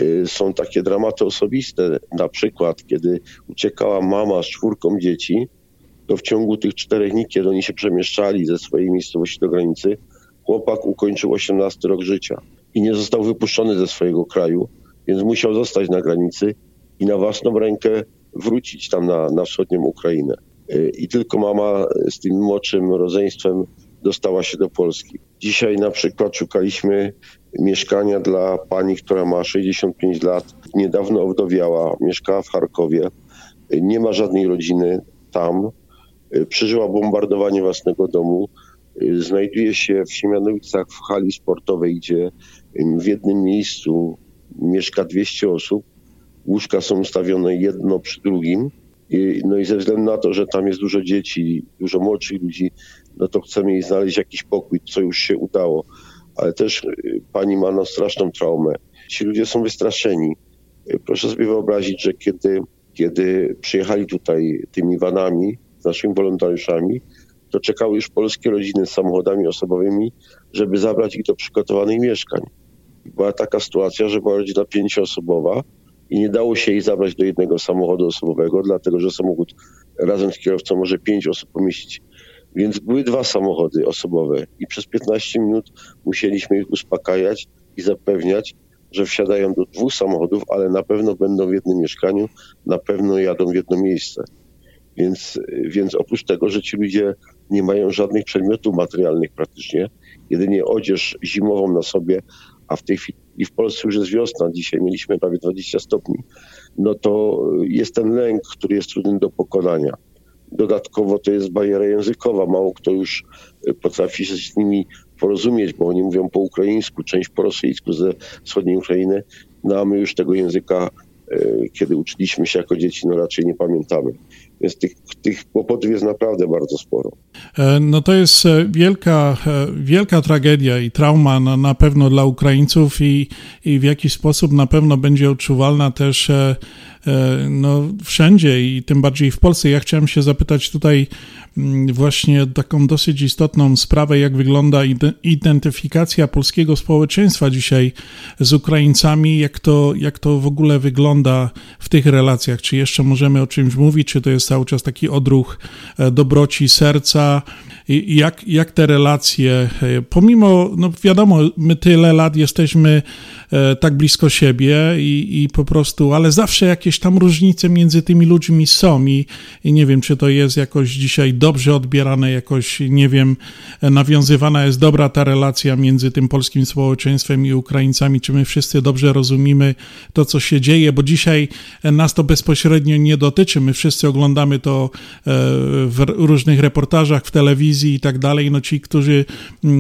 Y, Są takie dramaty osobiste, na przykład kiedy uciekała mama z czwórką dzieci, to w ciągu tych czterech dni, kiedy oni się przemieszczali ze swojej miejscowości do granicy, chłopak ukończył 18 rok życia i nie został wypuszczony ze swojego kraju, więc musiał zostać na granicy i na własną rękę wrócić tam na, na wschodnią Ukrainę. Y, I tylko mama z tym młodszym rodzeństwem dostała się do Polski. Dzisiaj na przykład szukaliśmy mieszkania dla pani, która ma 65 lat, niedawno owdowiała, mieszkała w Charkowie, Y, nie ma żadnej rodziny tam, Y, przeżyła bombardowanie własnego domu, znajduje się w Siemianowicach w hali sportowej, gdzie w jednym miejscu mieszka 200 osób, łóżka są ustawione jedno przy drugim. I, no i ze względu na to, że tam jest dużo dzieci, dużo młodszych ludzi, no to chcemy jej znaleźć jakiś pokój, co już się udało. Ale też y, pani ma no straszną traumę. Ci ludzie są wystraszeni. Y, Proszę sobie wyobrazić, że kiedy, kiedy przyjechali tutaj tymi vanami z naszymi wolontariuszami, to czekały już polskie rodziny z samochodami osobowymi, żeby zabrać ich do przygotowanych mieszkań. Była taka sytuacja, że była rodzina pięcioosobowa i nie dało się jej zabrać do jednego samochodu osobowego, dlatego że samochód razem z kierowcą może pięć osób pomieścić. Więc były dwa samochody osobowe i przez 15 minut musieliśmy ich uspokajać i zapewniać, że wsiadają do dwóch samochodów, ale na pewno będą w jednym mieszkaniu, na pewno jadą w jedno miejsce. Więc, więc oprócz tego, że ci ludzie nie mają żadnych przedmiotów materialnych praktycznie, jedynie odzież zimową na sobie, a w tej chwili w Polsce już jest wiosna, dzisiaj mieliśmy prawie 20 stopni, no to jest ten lęk, który jest trudny do pokonania. Dodatkowo to jest bariera językowa. Mało kto już y, potrafi się z nimi porozumieć, bo oni mówią po ukraińsku, część po rosyjsku ze wschodniej Ukrainy, no a my już tego języka, y, kiedy uczyliśmy się jako dzieci, no raczej nie pamiętamy. Więc tych, tych kłopotów jest naprawdę bardzo sporo. E, no to jest e, wielka, e, wielka tragedia i trauma na, na pewno dla Ukraińców i, i w jakiś sposób na pewno będzie odczuwalna też no, wszędzie i tym bardziej w Polsce. Ja chciałem się zapytać tutaj mm, właśnie taką dosyć istotną sprawę, jak wygląda identyfikacja polskiego społeczeństwa dzisiaj z Ukraińcami, jak to, jak to w ogóle wygląda w tych relacjach. Czy jeszcze możemy o czymś mówić, czy to jest cały czas taki odruch dobroci serca, i jak, jak te relacje, e, pomimo, no wiadomo, my tyle lat jesteśmy e, tak blisko siebie i, i po prostu, ale zawsze jakieś tam różnice między tymi ludźmi są i, i nie wiem, czy to jest jakoś dzisiaj dobrze odbierane, jakoś, nie wiem, nawiązywana jest dobra ta relacja między tym polskim społeczeństwem i Ukraińcami, czy my wszyscy dobrze rozumiemy to, co się dzieje, bo dzisiaj nas to bezpośrednio nie dotyczy, my wszyscy oglądamy to e, w różnych reportażach w telewizji, i tak dalej, no ci, którzy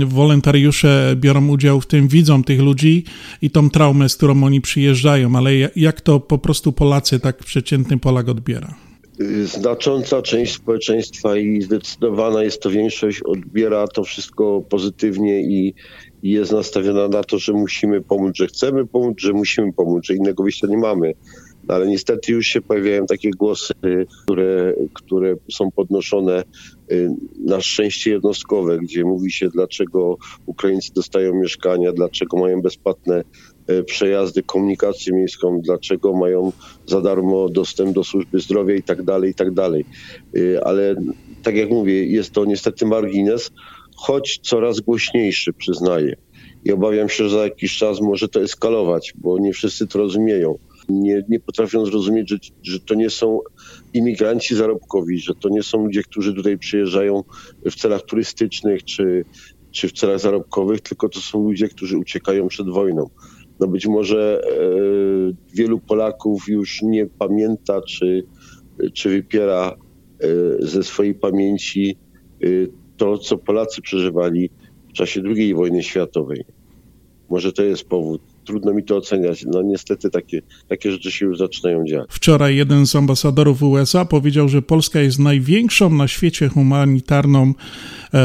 wolontariusze biorą udział w tym, widzą tych ludzi i tą traumę, z którą oni przyjeżdżają, ale jak to po prostu Polacy, tak przeciętny Polak odbiera? Znacząca część społeczeństwa i zdecydowana jest to większość odbiera to wszystko pozytywnie i jest nastawiona na to, że musimy pomóc, że chcemy pomóc, że musimy pomóc, że innego wyjścia nie mamy. No ale niestety już się pojawiają takie głosy, które, które są podnoszone y, na szczęście jednostkowe, gdzie mówi się, dlaczego Ukraińcy dostają mieszkania, dlaczego mają bezpłatne przejazdy, komunikację miejską, dlaczego mają za darmo dostęp do służby zdrowia i tak dalej, i tak dalej. Y, ale tak jak mówię, jest to niestety margines, choć coraz głośniejszy, przyznaję. I obawiam się, że za jakiś czas może to eskalować, bo nie wszyscy to rozumieją nie, nie potrafią zrozumieć, że, że to nie są imigranci zarobkowi, że to nie są ludzie, którzy tutaj przyjeżdżają w celach turystycznych czy, czy w celach zarobkowych, tylko to są ludzie, którzy uciekają przed wojną. No być może e, wielu Polaków już nie pamięta, czy, czy wypiera e, ze swojej pamięci e, to, co Polacy przeżywali w czasie II wojny światowej. Może to jest powód trudno mi to oceniać. No niestety takie, takie rzeczy się już zaczynają dziać. Wczoraj jeden z ambasadorów USA powiedział, że Polska jest największą na świecie humanitarną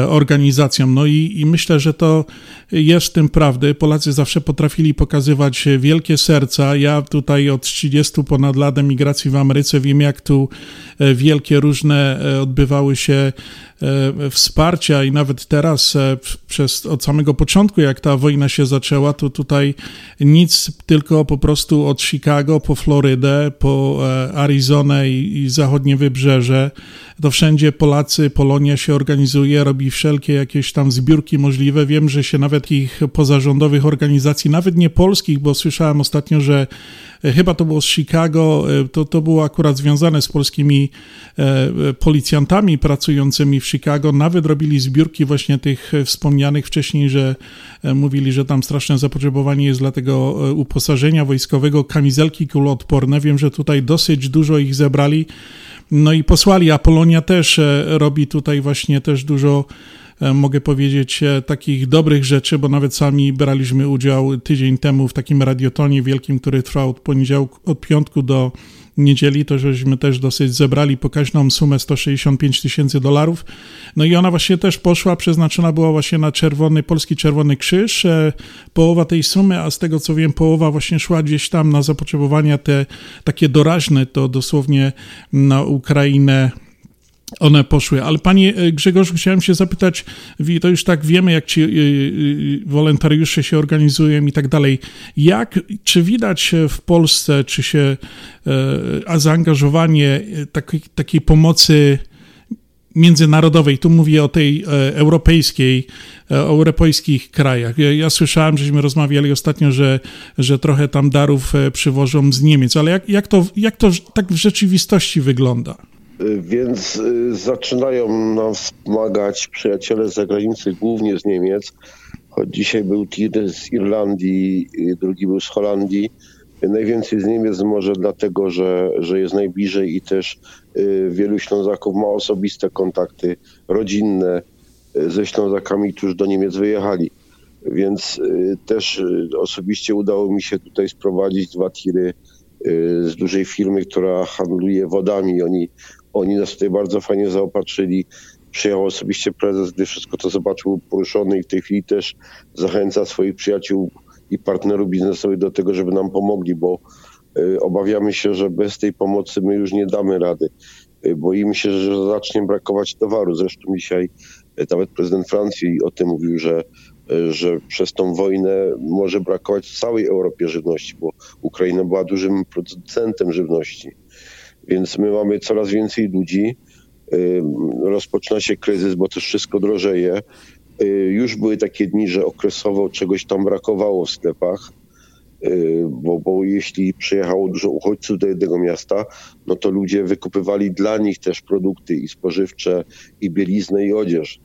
organizacją. No i, i myślę, że to jest w tym prawdy. Polacy zawsze potrafili pokazywać wielkie serca. Ja tutaj od 30 ponad lat emigracji w Ameryce wiem, jak tu e, wielkie różne e, odbywały się E, wsparcia i nawet teraz e, przez od samego początku, jak ta wojna się zaczęła, to tutaj nic, tylko po prostu od Chicago po Florydę, po e, Arizonę i, i zachodnie wybrzeże, to wszędzie Polacy, Polonia się organizuje, robi wszelkie jakieś tam zbiórki możliwe. Wiem, że się nawet ich pozarządowych organizacji, nawet nie polskich, bo słyszałem ostatnio, że chyba to było z Chicago, to, to było akurat związane z polskimi policjantami pracującymi w Chicago nawet robili zbiórki właśnie tych e, wspomnianych wcześniej, że e, mówili, że tam straszne zapotrzebowanie jest dla tego e, uposażenia wojskowego, kamizelki kuloodporne. Wiem, że tutaj dosyć dużo ich zebrali. No i posłali, a Polonia też robi tutaj właśnie też dużo mogę powiedzieć, takich dobrych rzeczy, bo nawet sami braliśmy udział tydzień temu w takim radiotonie wielkim, który trwał od poniedziałku, od piątku do niedzieli, to żeśmy też dosyć zebrali pokaźną sumę 165 tysięcy dolarów. No i ona właśnie też poszła, przeznaczona była właśnie na czerwony, Polski Czerwony Krzyż. E, połowa tej sumy, a z tego co wiem, połowa właśnie szła gdzieś tam na zapotrzebowania te takie doraźne, to dosłownie na Ukrainę one poszły. Ale panie e, Grzegorzu, chciałem się zapytać, to już tak wiemy, jak ci e, e, wolontariusze się organizują i tak dalej. Jak, czy widać w Polsce, czy się a zaangażowanie takiej, takiej pomocy międzynarodowej, tu mówię o tej europejskiej, o europejskich krajach. Ja, ja, słyszałem, żeśmy rozmawiali ostatnio, że, że trochę tam darów przywożą z Niemiec, ale jak, jak, to, jak to tak w rzeczywistości wygląda? Więc y, zaczynają nam wspomagać przyjaciele z zagranicy, głównie z Niemiec, choć dzisiaj był tir z Irlandii, y, drugi był z Holandii. Najwięcej z Niemiec może dlatego, że, że jest najbliżej i też y, wielu Ślązaków ma osobiste kontakty rodzinne ze Ślązakami, którzy do Niemiec wyjechali. Więc też osobiście udało mi się tutaj sprowadzić dwa tiry z dużej firmy, która handluje wodami. Oni, oni nas tutaj bardzo fajnie zaopatrzyli. Przyjechał osobiście prezes, gdy wszystko to zobaczył poruszony i w tej chwili też zachęca swoich przyjaciół i partnerów biznesowych do tego, żeby nam pomogli, bo y, obawiamy się, że bez tej pomocy my już nie damy rady. Y, boimy się, że zacznie brakować towaru. Zresztą dzisiaj y, nawet prezydent Francji o tym mówił, że, że przez tą wojnę może brakować w całej Europie żywności, bo Ukraina była dużym producentem żywności. Więc my mamy coraz więcej ludzi. Rozpoczyna się kryzys, bo też wszystko drożeje. Y, już były takie dni, że okresowo czegoś tam brakowało w sklepach, y, bo, bo jeśli przyjechało dużo uchodźców do jednego miasta, no to ludzie wykupywali dla nich też produkty i spożywcze, i bieliznę, i odzież.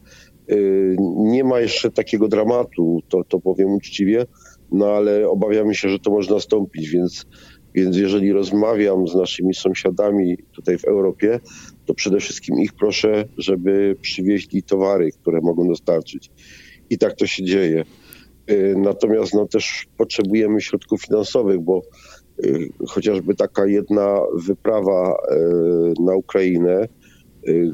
Y, nie ma jeszcze takiego dramatu, to, to powiem uczciwie, no ale obawiamy się, że to może nastąpić, więc więc jeżeli rozmawiam z naszymi sąsiadami tutaj w Europie, to przede wszystkim ich proszę, żeby przywieźli towary, które mogą dostarczyć. I tak to się dzieje. Y, natomiast no, też potrzebujemy środków finansowych, bo y, chociażby taka jedna wyprawa y, na Ukrainę,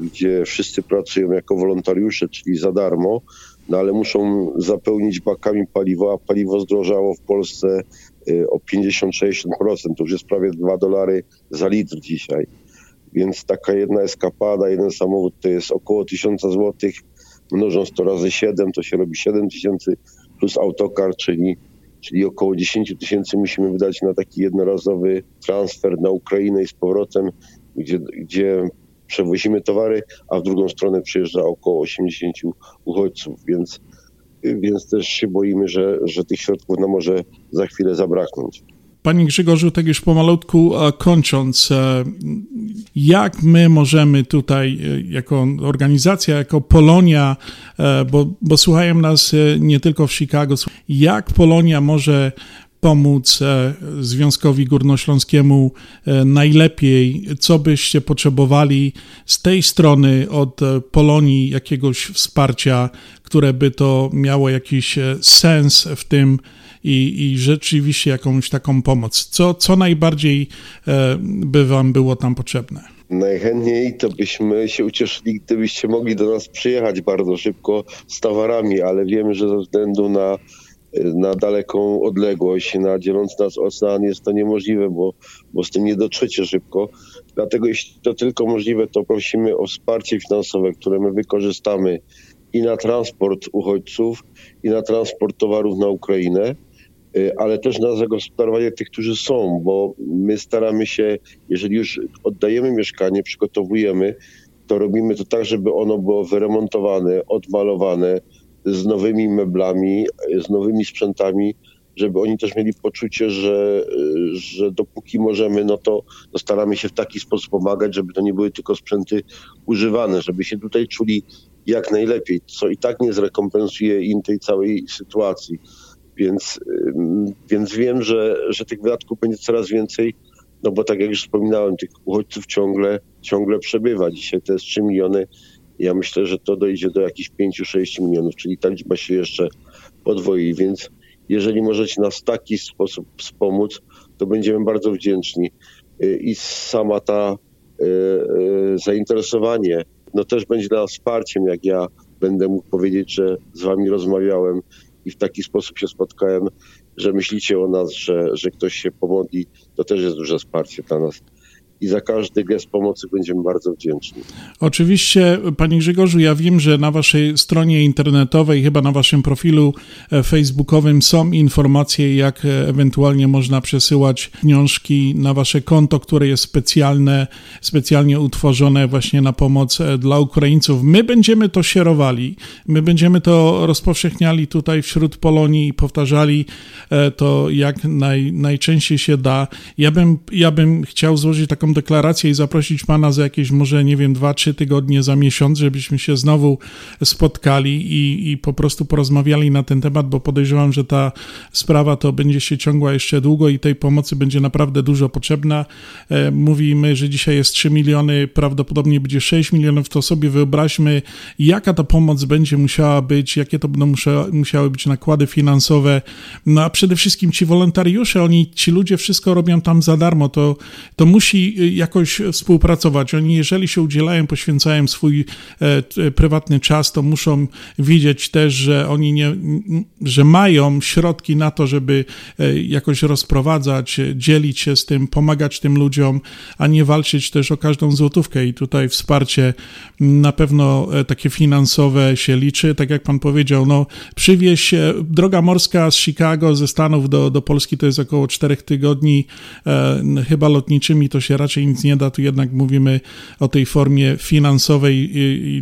gdzie wszyscy pracują jako wolontariusze, czyli za darmo, no ale muszą zapełnić bakami paliwo, a paliwo zdrożało w Polsce o 50-60%. To już jest prawie 2 dolary za litr dzisiaj. Więc taka jedna eskapada, jeden samochód to jest około 1000 zł, mnożąc to razy 7, to się robi 7 tysięcy plus autokar, czyli, czyli około 10 tysięcy musimy wydać na taki jednorazowy transfer na Ukrainę i z powrotem, gdzie, gdzie przewozimy towary, a w drugą stronę przyjeżdża około 80 uchodźców, więc, więc też się boimy, że, że tych środków nam może za chwilę zabraknąć. Panie Grzegorzu, tak już pomalutku kończąc, e, jak my możemy tutaj e, jako organizacja, jako Polonia, e, bo, bo słuchają nas nie tylko w Chicago, jak Polonia może pomóc Związkowi Górnośląskiemu najlepiej? Co byście potrzebowali z tej strony od Polonii jakiegoś wsparcia, które by to miało jakiś sens w tym, i, i rzeczywiście jakąś taką pomoc. Co, co najbardziej e, by Wam było tam potrzebne? Najchętniej to byśmy się ucieszyli, gdybyście mogli do nas przyjechać bardzo szybko z towarami, ale wiemy, że ze względu na, na daleką odległość, na dzielący nas ocean jest to niemożliwe, bo, bo z tym nie dotrzecie szybko. Dlatego jeśli to tylko możliwe, to prosimy o wsparcie finansowe, które my wykorzystamy i na transport uchodźców, i na transport towarów na Ukrainę. Y, ale też na zagospodarowanie tych, którzy są, bo my staramy się, jeżeli już oddajemy mieszkanie, przygotowujemy, to robimy to tak, żeby ono było wyremontowane, odmalowane, z nowymi meblami, z nowymi sprzętami, żeby oni też mieli poczucie, że, że dopóki możemy, no to, staramy się w taki sposób pomagać, żeby to nie były tylko sprzęty używane, żeby się tutaj czuli jak najlepiej, co i tak nie zrekompensuje im tej całej sytuacji. Więc, więc wiem, że, że tych wydatków będzie coraz więcej, no bo tak jak już wspominałem, tych uchodźców ciągle, ciągle przebywa. Dzisiaj to jest 3 miliony. Ja myślę, że to dojdzie do jakichś 5-6 milionów, czyli ta liczba się jeszcze podwoi, więc jeżeli możecie nas w taki sposób wspomóc, to będziemy bardzo wdzięczni. I sama ta y, y, zainteresowanie, no też będzie dla nas wsparciem, jak ja będę mógł powiedzieć, że z wami rozmawiałem i w taki sposób się spotkałem, że myślicie o nas, że, że ktoś się pomodli, to też jest duże wsparcie dla nas i za każdy gest pomocy będziemy bardzo wdzięczni. Oczywiście, Panie Grzegorzu, ja wiem, że na Waszej stronie internetowej, chyba na Waszym profilu e, facebookowym są informacje, jak e, ewentualnie można przesyłać książki na Wasze konto, które jest specjalne, specjalnie utworzone właśnie na pomoc e, dla Ukraińców. My będziemy to sierowali, my będziemy to rozpowszechniali tutaj wśród Polonii i powtarzali to jak naj, najczęściej się da. Ja bym, ja bym chciał złożyć taką deklarację i zaprosić pana za jakieś może, nie wiem, dwa, trzy tygodnie za miesiąc, żebyśmy się znowu spotkali i, i po prostu porozmawiali na ten temat, bo podejrzewam, że ta sprawa to będzie się ciągła jeszcze długo i tej pomocy będzie naprawdę dużo potrzebna. E, mówimy, że dzisiaj jest 3 miliony, prawdopodobnie będzie 6 milionów, to sobie wyobraźmy, jaka ta pomoc będzie musiała być, jakie to będą musiały być nakłady finansowe, no a przede wszystkim ci wolontariusze, oni, ci ludzie wszystko robią tam za darmo, to, to musi jakoś współpracować. Oni, jeżeli się udzielają, poświęcają swój e, prywatny czas, to muszą widzieć też, że oni nie, że mają środki na to, żeby e, jakoś rozprowadzać, dzielić się z tym, pomagać tym ludziom, a nie walczyć też o każdą złotówkę. I tutaj wsparcie na pewno e, takie finansowe się liczy. Tak jak pan powiedział, no przywieź droga morska z Chicago, ze Stanów do, do Polski to jest około 4 tygodni. Chyba lotniczymi to się raczej nic nie da. Tu jednak mówimy o tej formie finansowej.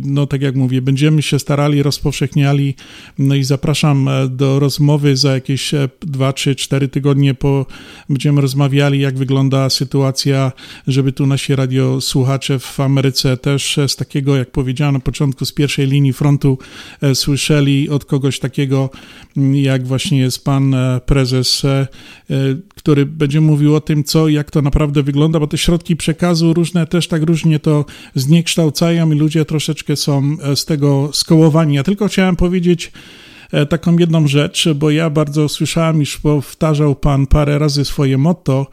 No tak jak mówię, będziemy się starali, rozpowszechniali. No i zapraszam e, do rozmowy za jakieś 2, 3, 4 tygodnie po będziemy rozmawiali, jak wygląda sytuacja, żeby tu nasi radiosłuchacze w Ameryce też z takiego, jak powiedziałem na początku, z pierwszej linii frontu e, słyszeli od kogoś takiego, jak właśnie jest pan e, prezes, e, który będzie mówił o tym, co, jak to naprawdę wygląda, bo te środki przekazu różne też tak różnie to zniekształcają i ludzie troszeczkę są z tego skołowani. Ja tylko chciałem powiedzieć, taką jedną rzecz, bo ja bardzo słyszałem, iż powtarzał Pan parę razy swoje motto,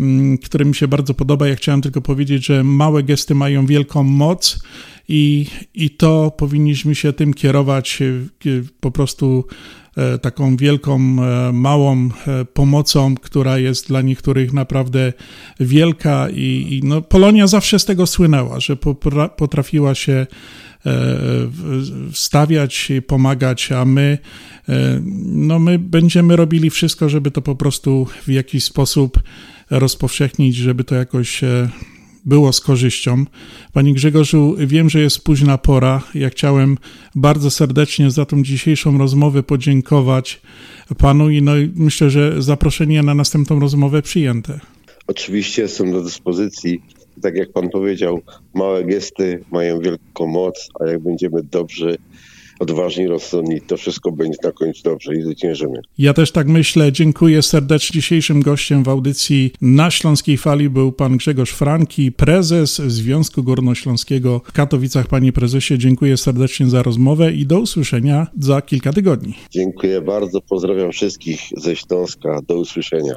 mm, które mi się bardzo podoba. Ja chciałem tylko powiedzieć, że małe gesty mają wielką moc i, i to powinniśmy się tym kierować po prostu e, taką wielką, e, małą e, pomocą, która jest dla niektórych naprawdę wielka i, i no, Polonia zawsze z tego słynęła, że potrafiła się wstawiać, pomagać, a my, no my będziemy robili wszystko, żeby to po prostu w jakiś sposób rozpowszechnić, żeby to jakoś było z korzyścią. Panie Grzegorzu, wiem, że jest późna pora. Ja chciałem bardzo serdecznie za tą dzisiejszą rozmowę podziękować panu i no, myślę, że zaproszenie na następną rozmowę przyjęte. Oczywiście jestem do dyspozycji. Tak jak pan powiedział, małe gesty mają wielką moc, a jak będziemy dobrzy odważni, rozsądni, to wszystko będzie na końcu dobrze i zwyciężymy. Ja też tak myślę. Dziękuję serdecznie. Dzisiejszym gościem w audycji na Śląskiej Fali był pan Grzegorz Franki, prezes Związku Górnośląskiego w Katowicach. Panie prezesie, dziękuję serdecznie za rozmowę i do usłyszenia za kilka tygodni. Dziękuję bardzo. Pozdrawiam wszystkich ze Śląska. Do usłyszenia.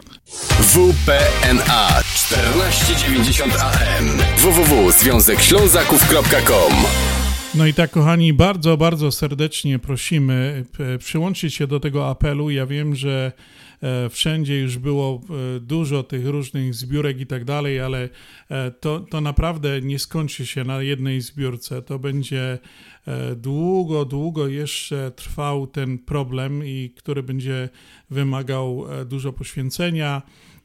WPNA 1490 AM www.związekślązaków.com no i tak, kochani, bardzo, bardzo serdecznie prosimy przyłączyć się do tego apelu. Ja wiem, że e, wszędzie już było e, dużo tych różnych zbiórek i tak dalej, ale e, to, to naprawdę nie skończy się na jednej zbiórce. To będzie długo, długo jeszcze trwał ten problem i który będzie wymagał dużo poświęcenia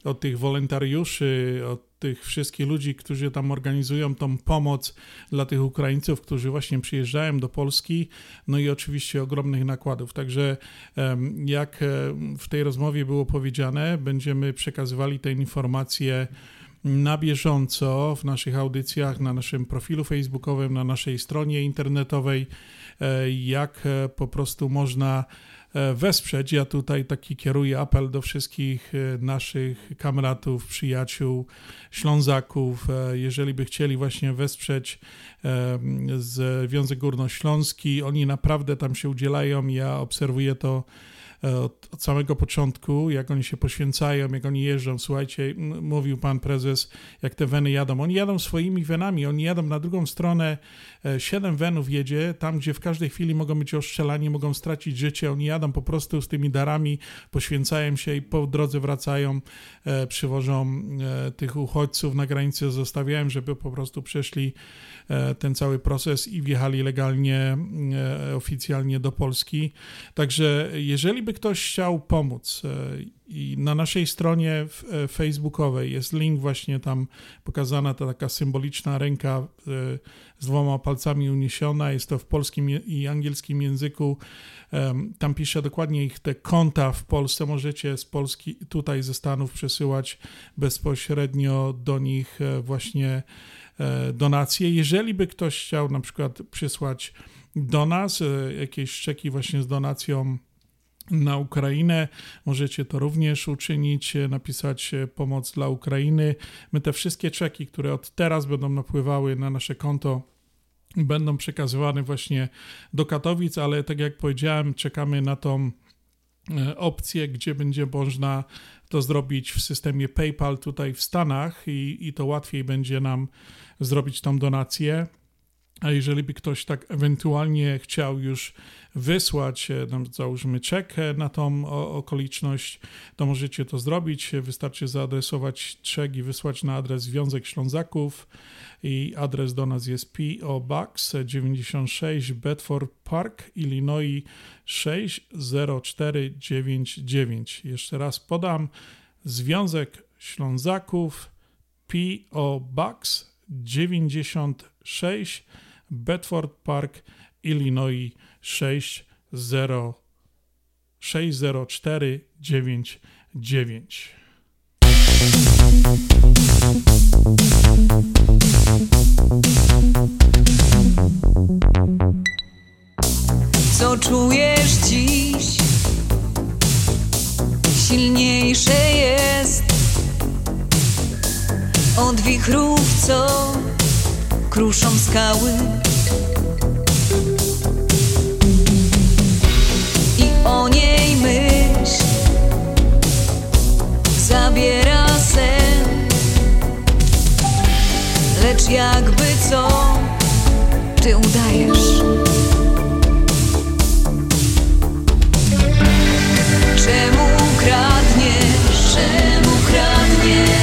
od tych wolontariuszy, od tych wszystkich ludzi, którzy tam organizują tą pomoc dla tych Ukraińców, którzy właśnie przyjeżdżają do Polski, no i oczywiście ogromnych nakładów. Także jak w tej rozmowie było powiedziane, będziemy przekazywali te informacje na bieżąco w naszych audycjach, na naszym profilu facebookowym, na naszej stronie internetowej, e, jak e, po prostu można wesprzeć. Ja tutaj taki kieruję apel do wszystkich e, naszych kamratów, przyjaciół, Ślązaków, e, jeżeli by chcieli właśnie wesprzeć Związek Górnośląski, oni naprawdę tam się udzielają, ja obserwuję to od, od, samego początku, jak oni się poświęcają, jak oni jeżdżą. Słuchajcie, mówił pan prezes, jak te weny jadą. Oni jadą swoimi wenami, oni jadą na drugą stronę. E, siedem wenów jedzie, tam gdzie w każdej chwili mogą być ostrzelani, mogą stracić życie. Oni jadą po prostu z tymi darami, poświęcają się i po drodze wracają, e, przywożą e, tych uchodźców na granicy, zostawiają, żeby po prostu przeszli ten cały proces i wjechali legalnie, oficjalnie do Polski. Także jeżeli by ktoś chciał pomóc i na naszej stronie e, facebookowej jest link właśnie tam pokazana ta taka symboliczna ręka z dwoma palcami uniesiona, jest to w polskim i angielskim języku. Tam pisze dokładnie ich te konta w Polsce. Możecie z Polski, tutaj ze Stanów przesyłać bezpośrednio do nich właśnie donacje. Jeżeli by ktoś chciał na przykład przysłać do nas, e, jakieś czeki właśnie z donacją na Ukrainę. Możecie to również uczynić, e, napisać e, pomoc dla Ukrainy. My te wszystkie czeki, które od teraz będą napływały na nasze konto, będą przekazywane właśnie do Katowic, ale tak jak powiedziałem, czekamy na tą opcję, gdzie będzie można to zrobić w systemie PayPal tutaj w Stanach i, i to łatwiej będzie nam zrobić tą donację. A jeżeli by ktoś tak ewentualnie chciał już wysłać, no, załóżmy czek na tą okoliczność, to możecie to zrobić. Wystarczy zaadresować czek i wysłać na adres Związek Ślązaków i adres do nas jest PO Box 96 Bedford Park, Illinois 60499. Jeszcze raz podam. Związek Ślązaków PO Box 96 Bedford Park, Illinois 60 60499. Co czujesz dziś? Silniejsze jest od wichrów, co kruszą skały. I o niej myśl zabiera sen. Lecz jakby co ty udajesz? Czemu kradniesz, czemu kradniesz,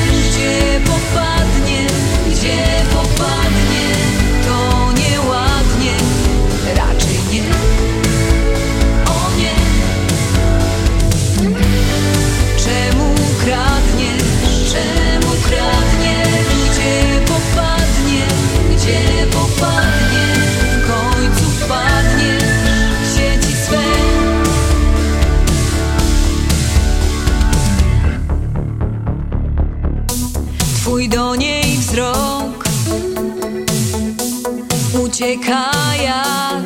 ucieka jak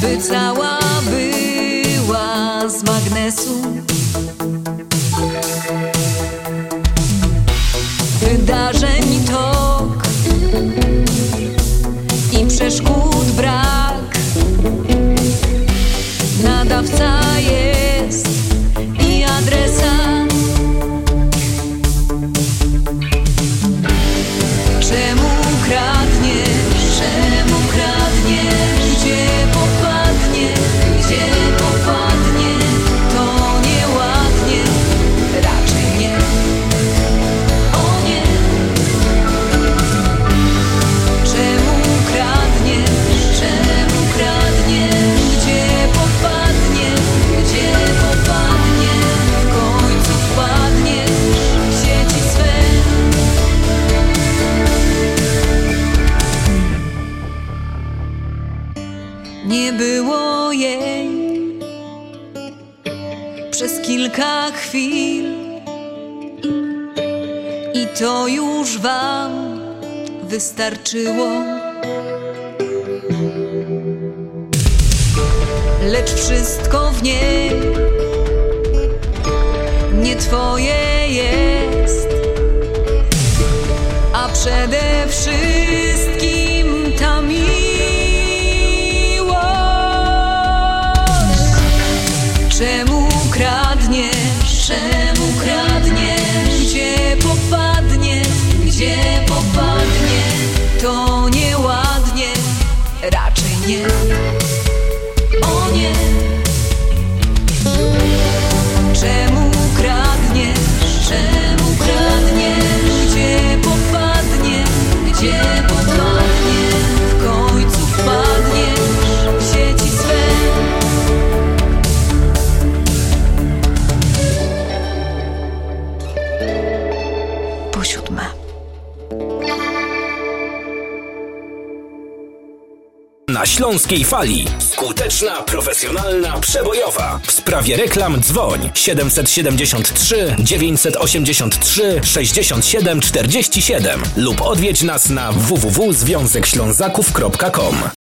by cała była z magnesu. Wydarzeń tok i przeszkód brak. Nadawca to już wam wystarczyło. Lecz wszystko w niej nie twoje jest, a przede wszystkim na Śląskiej Fali. Skuteczna, profesjonalna, przebojowa. W sprawie reklam dzwoń 773 983 67 47 lub odwiedź nas na www.związekślązaków.com.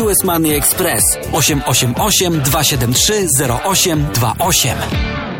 US Money Express 888 273 0828.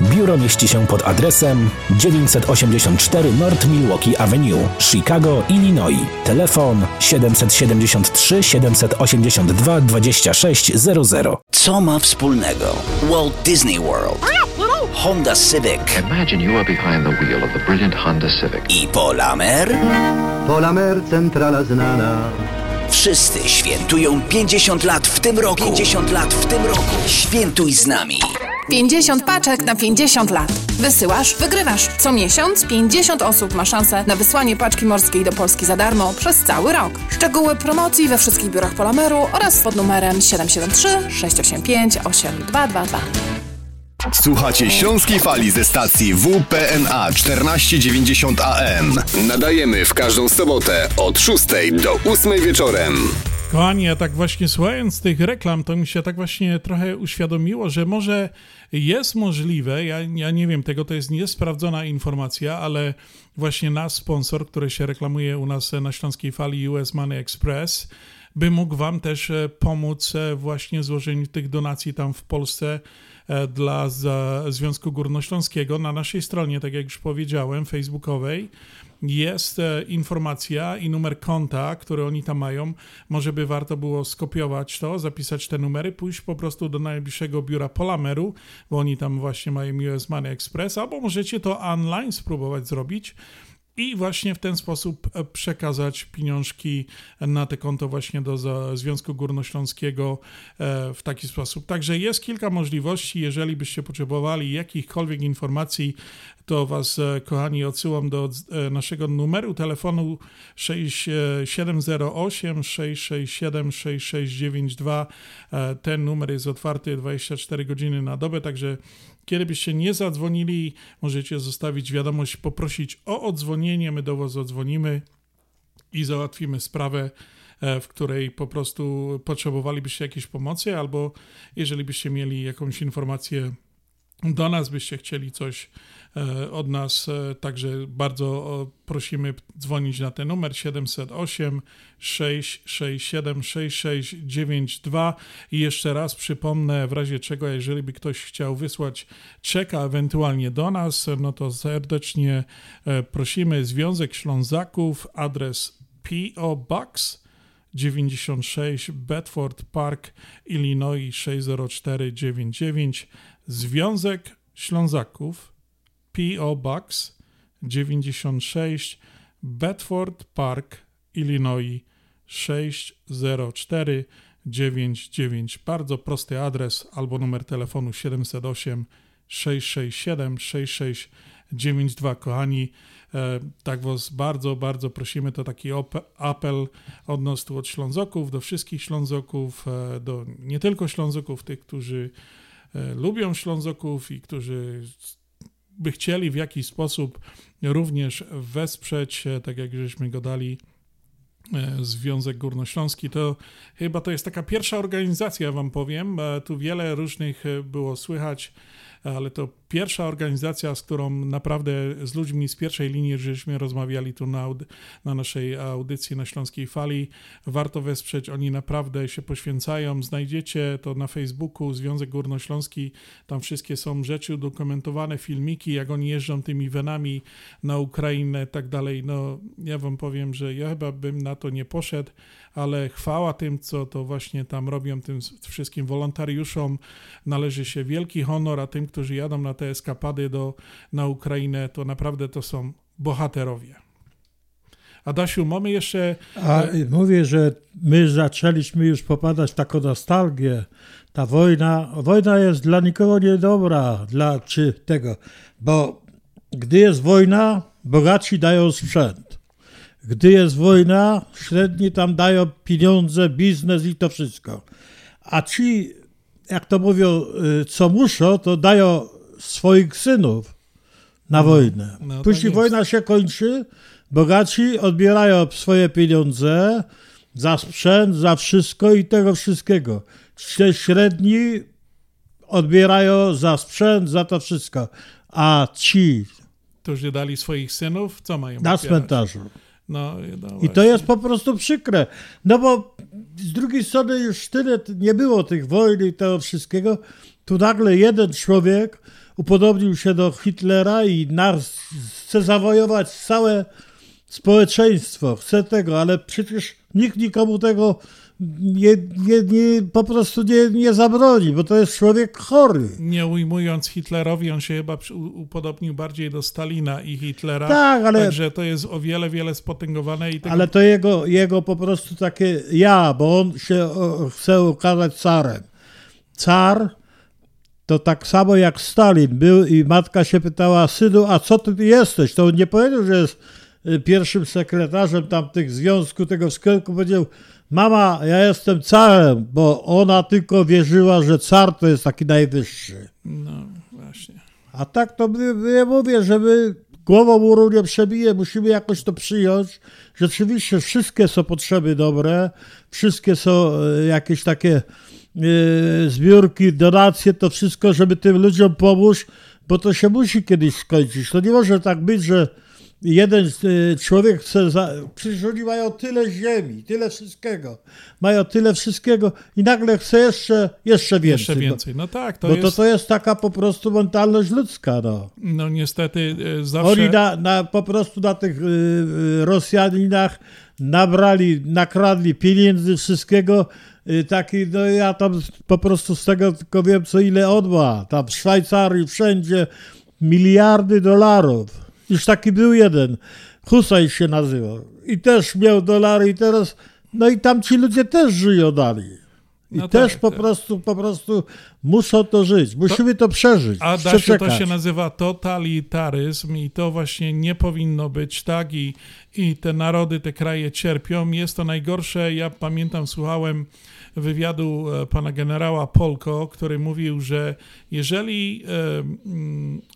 Biuro mieści się pod adresem 984 North Milwaukee Avenue, Chicago, Illinois. Telefon 773 782 2600. Co ma wspólnego Walt Disney World, Honda Civic Imagine you are behind the wheel of the brilliant Honda Civic. i Polamer? Polamer centrala znana. Wszyscy świętują 50 lat w tym roku. 50 lat w tym roku. Świętuj z nami. 50 paczek na 50 lat. Wysyłasz, wygrywasz. Co miesiąc 50 osób ma szansę na wysłanie paczki morskiej do Polski za darmo przez cały rok. Szczegóły promocji we wszystkich biurach Polameru oraz pod numerem 773 685 8222. Słuchacie Śląskiej Fali ze stacji WPNA 1490 AM. Nadajemy w każdą sobotę od 6 do 8 wieczorem. Kochani, tak właśnie słuchając tych reklam, to mi się tak właśnie trochę uświadomiło, że może jest możliwe, ja, ja nie wiem, tego to jest niesprawdzona informacja, ale właśnie nasz sponsor, który się reklamuje u nas na Śląskiej Fali US Money Express, by mógł Wam też e, pomóc e, właśnie w złożeniu tych donacji tam w Polsce dla za Związku Górnośląskiego. Na naszej stronie, tak jak już powiedziałem, facebookowej, jest e, informacja i numer konta, który oni tam mają. Może by warto było skopiować to, zapisać te numery, pójść po prostu do najbliższego biura Polameru, bo oni tam właśnie mają US Money Express, albo możecie to online spróbować zrobić i właśnie w ten sposób e, przekazać pieniążki na te konto właśnie do Związku Górnośląskiego e, w taki sposób. Także jest kilka możliwości, jeżeli byście potrzebowali jakichkolwiek informacji, to Was, e, kochani, odsyłam do naszego numeru telefonu 6, e, 708 667 6692. E, Ten numer jest otwarty 24 godziny na dobę, także kiedy byście nie zadzwonili, możecie zostawić wiadomość, poprosić o odzwonienie, my do Was odzwonimy i załatwimy sprawę, e, w której po prostu potrzebowalibyście jakiejś pomocy, albo jeżeli byście mieli jakąś informację do nas, byście chcieli coś od nas, e, także bardzo prosimy dzwonić na ten numer 708 667 6692 i jeszcze raz przypomnę, w razie czego, jeżeli by ktoś chciał wysłać czeka ewentualnie do nas, no to serdecznie e, prosimy Związek Ślązaków, adres PO Box 96 Bedford Park, Illinois 60499. Związek Ślązaków P.O. Box 96 Bedford Park, Illinois 60499. Bardzo prosty adres albo numer telefonu 708 667 66 92. Kochani, e, tak was bardzo, bardzo prosimy, to taki apel od nas tu od Ślązoków, do wszystkich Ślązoków, e, do nie tylko Ślązoków, tych, którzy e, lubią Ślązoków i którzy by chcieli w jakiś sposób również wesprzeć, e, tak jak żeśmy go dali, e, Związek Górnośląski, to chyba to jest taka pierwsza organizacja, wam powiem. E, Tu wiele różnych było słychać, ale to pierwsza organizacja, z którą naprawdę z ludźmi z pierwszej linii, żeśmy rozmawiali tu na, na naszej audycji na Śląskiej Fali. Warto wesprzeć, oni naprawdę się poświęcają. Znajdziecie to na Facebooku Związek Górnośląski, tam wszystkie są rzeczy udokumentowane, filmiki, jak oni jeżdżą tymi wenami na Ukrainę tak dalej. No, ja wam powiem, że ja chyba bym na to nie poszedł, ale chwała tym, co to właśnie tam robią, tym wszystkim wolontariuszom należy się wielki honor, a tym, którzy jadą na te eskapady do, na Ukrainę, to naprawdę to są bohaterowie. Adasiu, mamy jeszcze... A mówię, że my zaczęliśmy już popadać w taką nostalgię. Ta wojna, wojna jest dla nikogo niedobra, dla czy tego, bo gdy jest wojna, bogaci dają sprzęt. Gdy jest wojna, średni tam dają pieniądze, biznes i to wszystko. A ci, jak to mówią, y, co muszą, to dają swoich synów na wojnę. no Później wojna się kończy, bogaci odbierają swoje pieniądze za sprzęt, za wszystko i tego wszystkiego. Ci Średni odbierają za sprzęt, za to wszystko. A ci Którzy dali swoich synów, co mają na odbierać? cmentarzu. No, no I to jest po prostu przykre. No bo z drugiej strony już tyle nie było tych wojen i tego wszystkiego. Tu nagle jeden człowiek upodobnił się do Hitlera i nas chce zawojować całe społeczeństwo. Chce tego, ale przecież nikt nikomu tego nie, nie, nie, po prostu nie, nie zabroni, bo to jest człowiek chory. Nie ujmując Hitlerowi, on się chyba upodobnił bardziej do Stalina i Hitlera. Tak, ale- Także to jest o wiele, wiele spotęgowane i tego Ale to jego, jego po prostu takie ja, bo on się chce ukazać carem. Car to tak samo jak Stalin był i matka się pytała, synu, a co ty jesteś? To on nie powiedział, że jest y, pierwszym sekretarzem tam tych związku, tego sklepu, powiedział, mama, ja jestem carem, bo ona tylko wierzyła, że car to jest taki najwyższy. No, właśnie. A tak to ja mówię, że my głową muru nie przebije, musimy jakoś to przyjąć. Rzeczywiście wszystkie są potrzeby dobre, wszystkie są e, jakieś takie e, zbiórki, donacje, to wszystko, żeby tym ludziom pomóc, bo to się musi kiedyś skończyć. To nie może tak być, że jeden e, człowiek chce, za... przecież oni mają tyle ziemi, tyle wszystkiego, mają tyle wszystkiego i nagle chce jeszcze, jeszcze więcej. Jeszcze więcej. No tak, to bo jest- to, to jest taka po prostu mentalność ludzka, no. No niestety e, zawsze... Oni na, na, po prostu na tych y, y, Rosjaninach nabrali, nakradli pieniędzy, wszystkiego. Y, taki, no ja tam po prostu z tego tylko wiem, co ile on ma. Tam w Szwajcarii, wszędzie miliardy dolarów. Już taki był jeden, Husaj się nazywał. I też miał dolary i teraz, no i tam ci ludzie też żyją dalej. I No też tak, po prostu, po prostu muszą to żyć. Musimy to, przeżyć. A Dasiu, to się nazywa totalitaryzm i to właśnie nie powinno być tak i, i te narody, te kraje cierpią. Jest to najgorsze. Ja pamiętam, słuchałem wywiadu e, pana generała Polko, który mówił, że jeżeli e,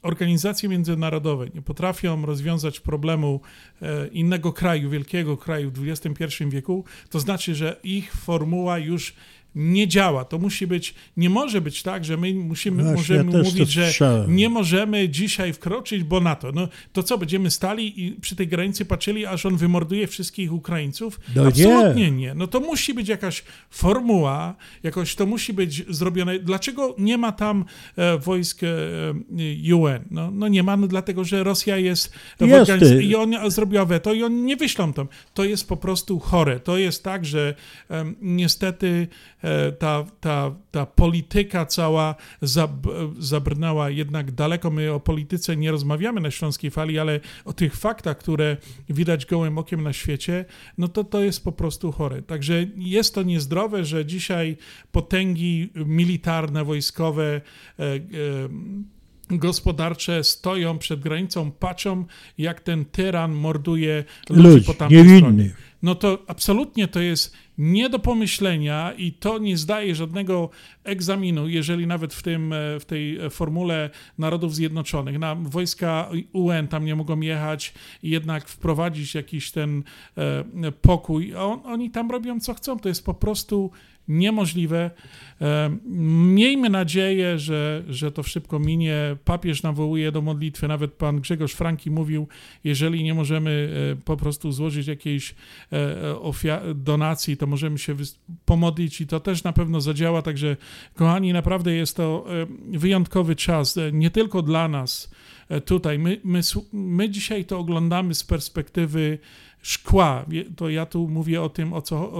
organizacje międzynarodowe nie potrafią rozwiązać problemu e, innego kraju, wielkiego kraju w XXI wieku, to znaczy, że ich formuła już nie działa. To musi być, nie może być tak, że my musimy, Właśnie, możemy ja mówić, że nie możemy dzisiaj wkroczyć, bo na to. No to co, będziemy stali i przy tej granicy patrzyli, aż on wymorduje wszystkich Ukraińców? No nie. Absolutnie nie. No to musi być jakaś formuła, jakoś to musi być zrobione. Dlaczego nie ma tam e, wojsk e, UN? No, no nie ma, no dlatego, że Rosja jest, w Jest, organiz- ty. i on zrobiła weto i oni nie wyślą tam. To jest po prostu chore. To jest tak, że em, niestety e, ta, ta, ta polityka cała zab, zabrnęła jednak daleko. My o polityce nie rozmawiamy na Śląskiej Fali, ale o tych faktach, które widać gołym okiem na świecie, no to to jest po prostu chore. Także jest to niezdrowe, że dzisiaj potęgi militarne, wojskowe e, e, gospodarcze stoją przed granicą, patrzą jak ten tyran morduje ludzi, Ludzi, po tamtej niewinnych. stronie. No to absolutnie to jest nie do pomyślenia i to nie zdaje żadnego egzaminu, jeżeli nawet w, tym, e, w tej formule Narodów Zjednoczonych na wojska UN tam nie mogą jechać i jednak wprowadzić jakiś ten e, pokój. On, oni tam robią co chcą. To jest po prostu niemożliwe. E, Miejmy nadzieję, że, że to szybko minie. Papież nawołuje do modlitwy. Nawet pan Grzegorz Franki mówił, jeżeli nie możemy e, po prostu złożyć jakiejś e, donacji, to możemy się pomodlić i to też na pewno zadziała. Także, kochani, naprawdę jest to wyjątkowy czas, nie tylko dla nas tutaj. My, my, my dzisiaj to oglądamy z perspektywy szkła. To ja tu mówię o tym, o co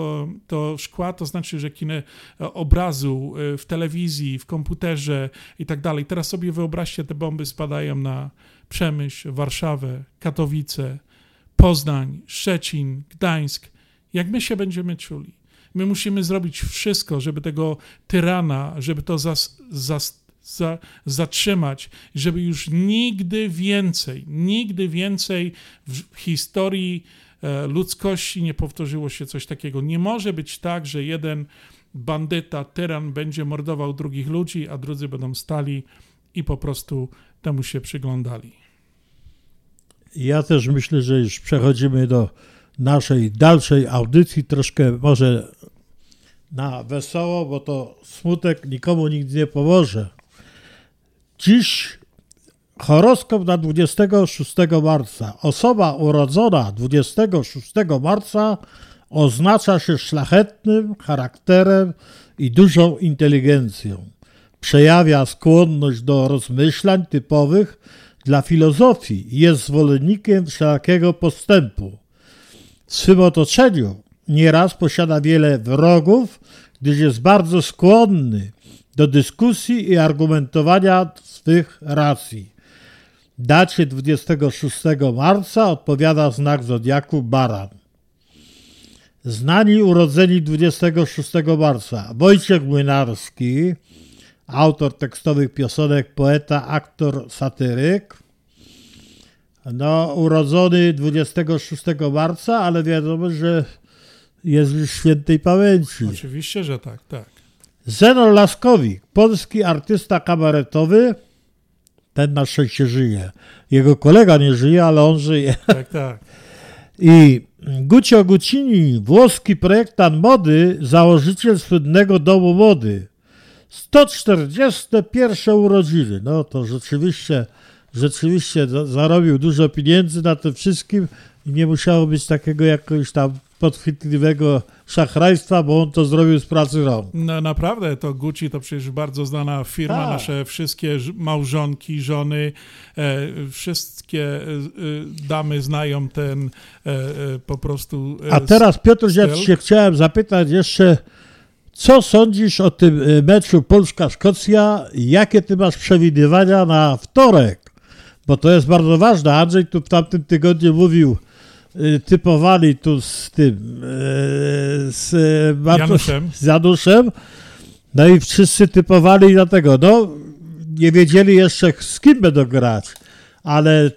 to szkła, to znaczy, że kino e, obrazu e, w telewizji, w komputerze i tak dalej. Teraz sobie wyobraźcie, te bomby spadają na Przemyśl, Warszawę, Katowice, Poznań, Szczecin, Gdańsk. Jak my się będziemy czuli? My musimy zrobić wszystko, żeby tego tyrana, żeby to zas, zas, za, zatrzymać, żeby już nigdy więcej, nigdy więcej w historii e, ludzkości nie powtórzyło się coś takiego. Nie może być tak, że jeden bandyta, tyran będzie mordował drugich ludzi, a drudzy będą stali i po prostu temu się przyglądali. Ja też myślę, że już przechodzimy do naszej dalszej audycji, troszkę może na wesoło, bo to smutek nikomu nigdy nie pomoże. Dziś horoskop na 26 marca. Osoba urodzona 26 marca oznacza się szlachetnym charakterem i dużą inteligencją. Przejawia skłonność do rozmyślań typowych dla filozofii i jest zwolennikiem wszelkiego postępu. W swym otoczeniu nieraz posiada wiele wrogów, gdyż jest bardzo skłonny do dyskusji i argumentowania swych racji. Dacie 26 marca odpowiada znak zodiaku Baran. Znani urodzeni 26 marca Wojciech Młynarski, autor tekstowych piosenek, poeta, aktor, satyryk. No, urodzony 26 marca, ale wiadomo, że jest już świętej pamięci. Oczywiście, że tak, tak. Zenon Laskowik, polski artysta kabaretowy, ten na szczęście żyje. Jego kolega nie żyje, ale on żyje. Tak, tak. I Gucio Guccini, włoski projektant mody, założyciel słynnego domu mody. 141 urodziny. No to rzeczywiście, rzeczywiście za- zarobił dużo pieniędzy na tym wszystkim i nie musiało być takiego jakiegoś tam podchwytliwego szachrajstwa, bo on to zrobił z pracy rąk. No naprawdę, to Gucci to przecież bardzo znana firma, Tak. nasze wszystkie małżonki, żony, e, wszystkie e, e, damy znają ten e, e, po prostu e, A teraz Piotr, ja styl. cię chciałem zapytać jeszcze, co sądzisz o tym y, meczu Polska-Szkocja? Jakie ty masz przewidywania na wtorek? Bo to jest bardzo ważne. Andrzej tu w tamtym tygodniu mówił, typowali tu z tym, y, z, y, Januszem. z Januszem, no i wszyscy typowali dlatego, no nie wiedzieli jeszcze z kim będą grać, ale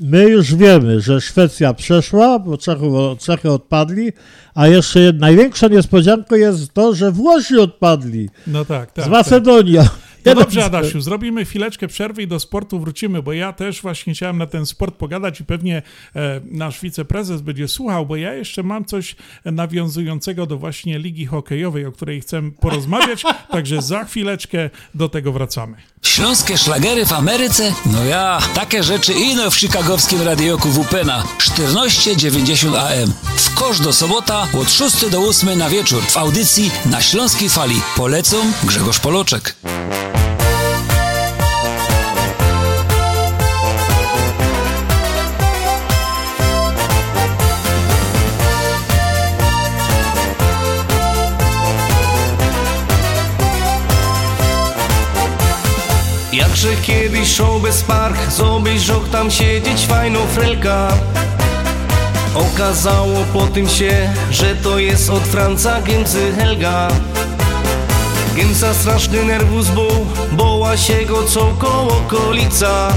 my już wiemy, że Szwecja przeszła, bo Czechów, Czechy odpadli, a jeszcze największa niespodzianką jest to, że Włosi odpadli No tak, tak. z Macedonią. No dobrze, Adasiu, zrobimy chwileczkę przerwy i do sportu wrócimy, bo ja też właśnie chciałem na ten sport pogadać i pewnie e, nasz wiceprezes będzie słuchał, bo ja jeszcze mam coś nawiązującego do właśnie ligi hokejowej, o której chcę porozmawiać, także za chwileczkę do tego wracamy. Śląskie szlagery w Ameryce? No ja, takie rzeczy ino w chicagowskim radioku WP na 1490 AM. W kosz do sobota od 6 do 8 na wieczór w audycji na Śląskiej Fali. Polecą Grzegorz Poloczek. Jakże kiedyś show bez park? Zobyżok tam siedzieć fajną frelka. Okazało po tym się, że to jest od Franca Giemcy Helga. Giemca straszny nerwus był, bo pytała się go co koło okolica.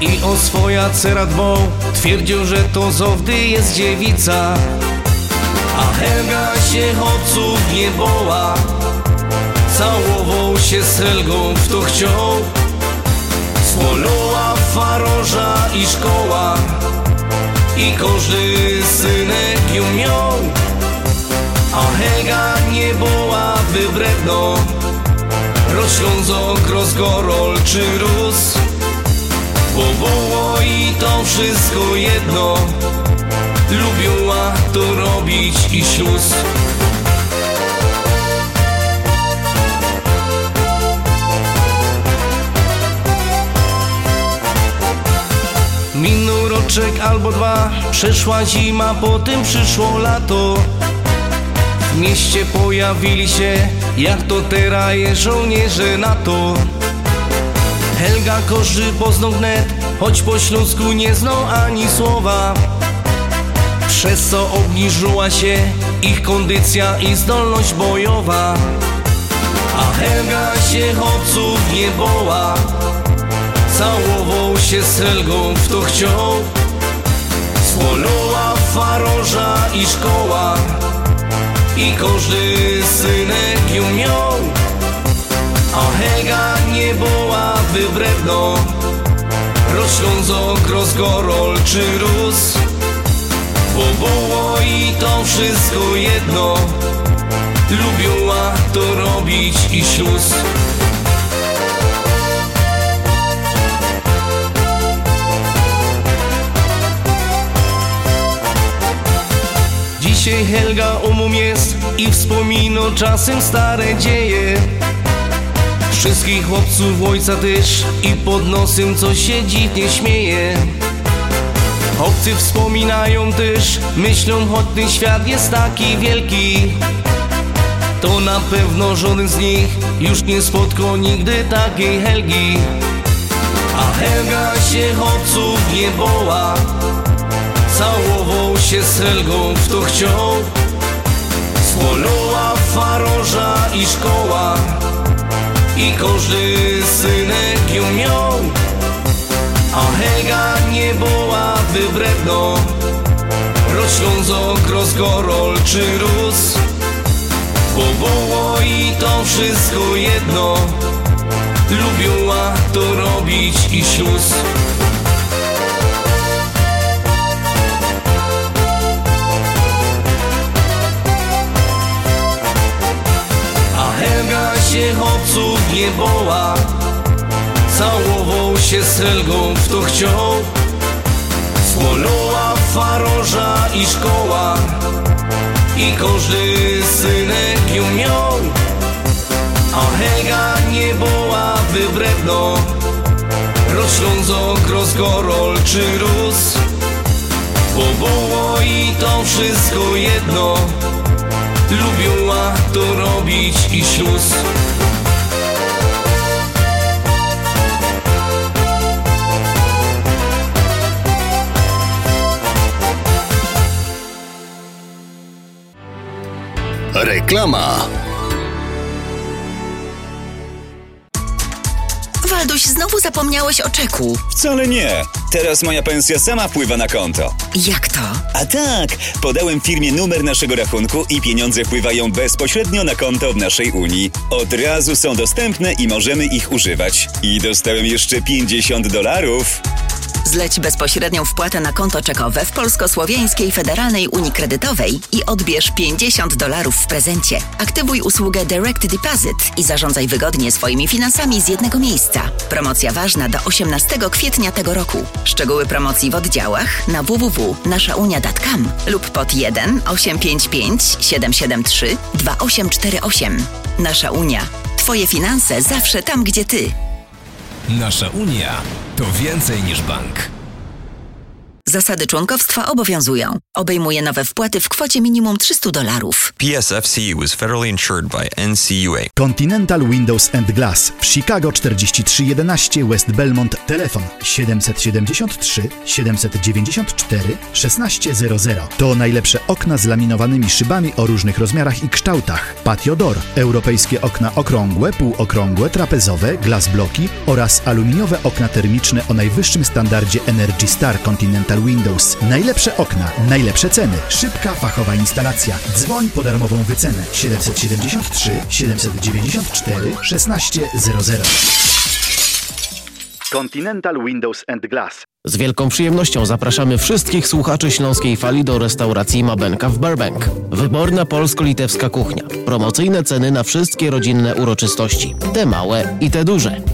I o swoja cera dbał Twierdził, że to zowdy jest dziewica. A Helga się chłopców nie boła Całował się z Helgą w to chciał Swoloła faroża i szkoła I każdy synek ją miał. A Helga nie była wybredno Rozślązok, rozgorol czy rósł Bo było i to wszystko jedno Lubiła to robić i śluz Minął roczek albo dwa Przeszła zima, potem przyszło lato. W mieście pojawili się Jak to teraz jest żołnierze NATO. Helga Korzy poznał wnet Choć po śląsku nie znał ani słowa. Przez co obniżyła się Ich kondycja i zdolność bojowa. A Helga się chłopców nie boła Całował się z Helgą w to chciał. Swoloła faroża i szkoła I każdy synek ją miał. A Helga nie była wybredno Rozślązok, rozgorol czy rósł. Bo było i to wszystko jedno Lubiła to robić i śluz Helga umum jest i wspomino czasem stare dzieje. Wszystkich chłopców ojca też i pod nosem co się dziwnie śmieje. Chłopcy wspominają też, myślą choć ten świat jest taki wielki. To na pewno żaden z nich już nie spotkał nigdy takiej Helgi. A Helga się chłopców nie boła Całował się z Helgą w to chciał Swoloła faroża i szkoła I każdy synek ją miał. A Helga nie była wybredno Rozślązok, rozgorol czy rósł Bo było i to wszystko jedno Lubiła to robić i śluz się chłopców nie boła Całował się z Helgą w to chciał. Swoloła faroża i szkoła. I każdy synek ją miał. A Helga nie była wybredno Rozślązok, rozgorol czy rósł. Bo było i to wszystko jedno. Lubiła to robić i śluz Reklama. Walduś, znowu zapomniałeś o czeku. Wcale nie. Teraz moja pensja sama wpływa na konto. Jak to? A tak, podałem firmie numer naszego rachunku i pieniądze wpływają bezpośrednio na konto w naszej Unii. Od razu są dostępne i możemy ich używać. I dostałem jeszcze 50 dolarów. Zleć bezpośrednią wpłatę na konto czekowe w Polsko-Słowiańskiej Federalnej Unii Kredytowej i odbierz 50 dolarów w prezencie. Aktywuj usługę Direct Deposit i zarządzaj wygodnie swoimi finansami z jednego miejsca. Promocja ważna do 18 kwietnia tego roku. Szczegóły promocji w oddziałach na www.naszaunia.com lub pod 1 855 773 2848. Nasza Unia. Twoje finanse zawsze tam, gdzie ty. Nasza Unia to więcej niż bank. Zasady członkowstwa obowiązują. Obejmuje nowe wpłaty w kwocie minimum 300 dolarów. PSFCU is federally insured by NCUA. Continental Windows and Glass w Chicago 4311 West Belmont. Telefon 773 794 1600. To najlepsze okna z laminowanymi szybami o różnych rozmiarach i kształtach. Patio Door, europejskie okna okrągłe, półokrągłe, trapezowe, glass bloki oraz aluminiowe okna termiczne o najwyższym standardzie Energy Star Continental Windows. Najlepsze okna, najlepsze ceny, szybka fachowa instalacja. Dzwoń po darmową wycenę 773 794 1600. Continental Windows and Glass. Z wielką przyjemnością zapraszamy wszystkich słuchaczy Śląskiej Fali do restauracji Mabenka w Burbank. Wyborna polsko-litewska kuchnia. Promocyjne ceny na wszystkie rodzinne uroczystości. Te małe i te duże.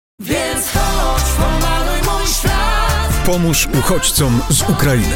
Więc chodź, pomaluj mój świat Pomóż uchodźcom z Ukrainy.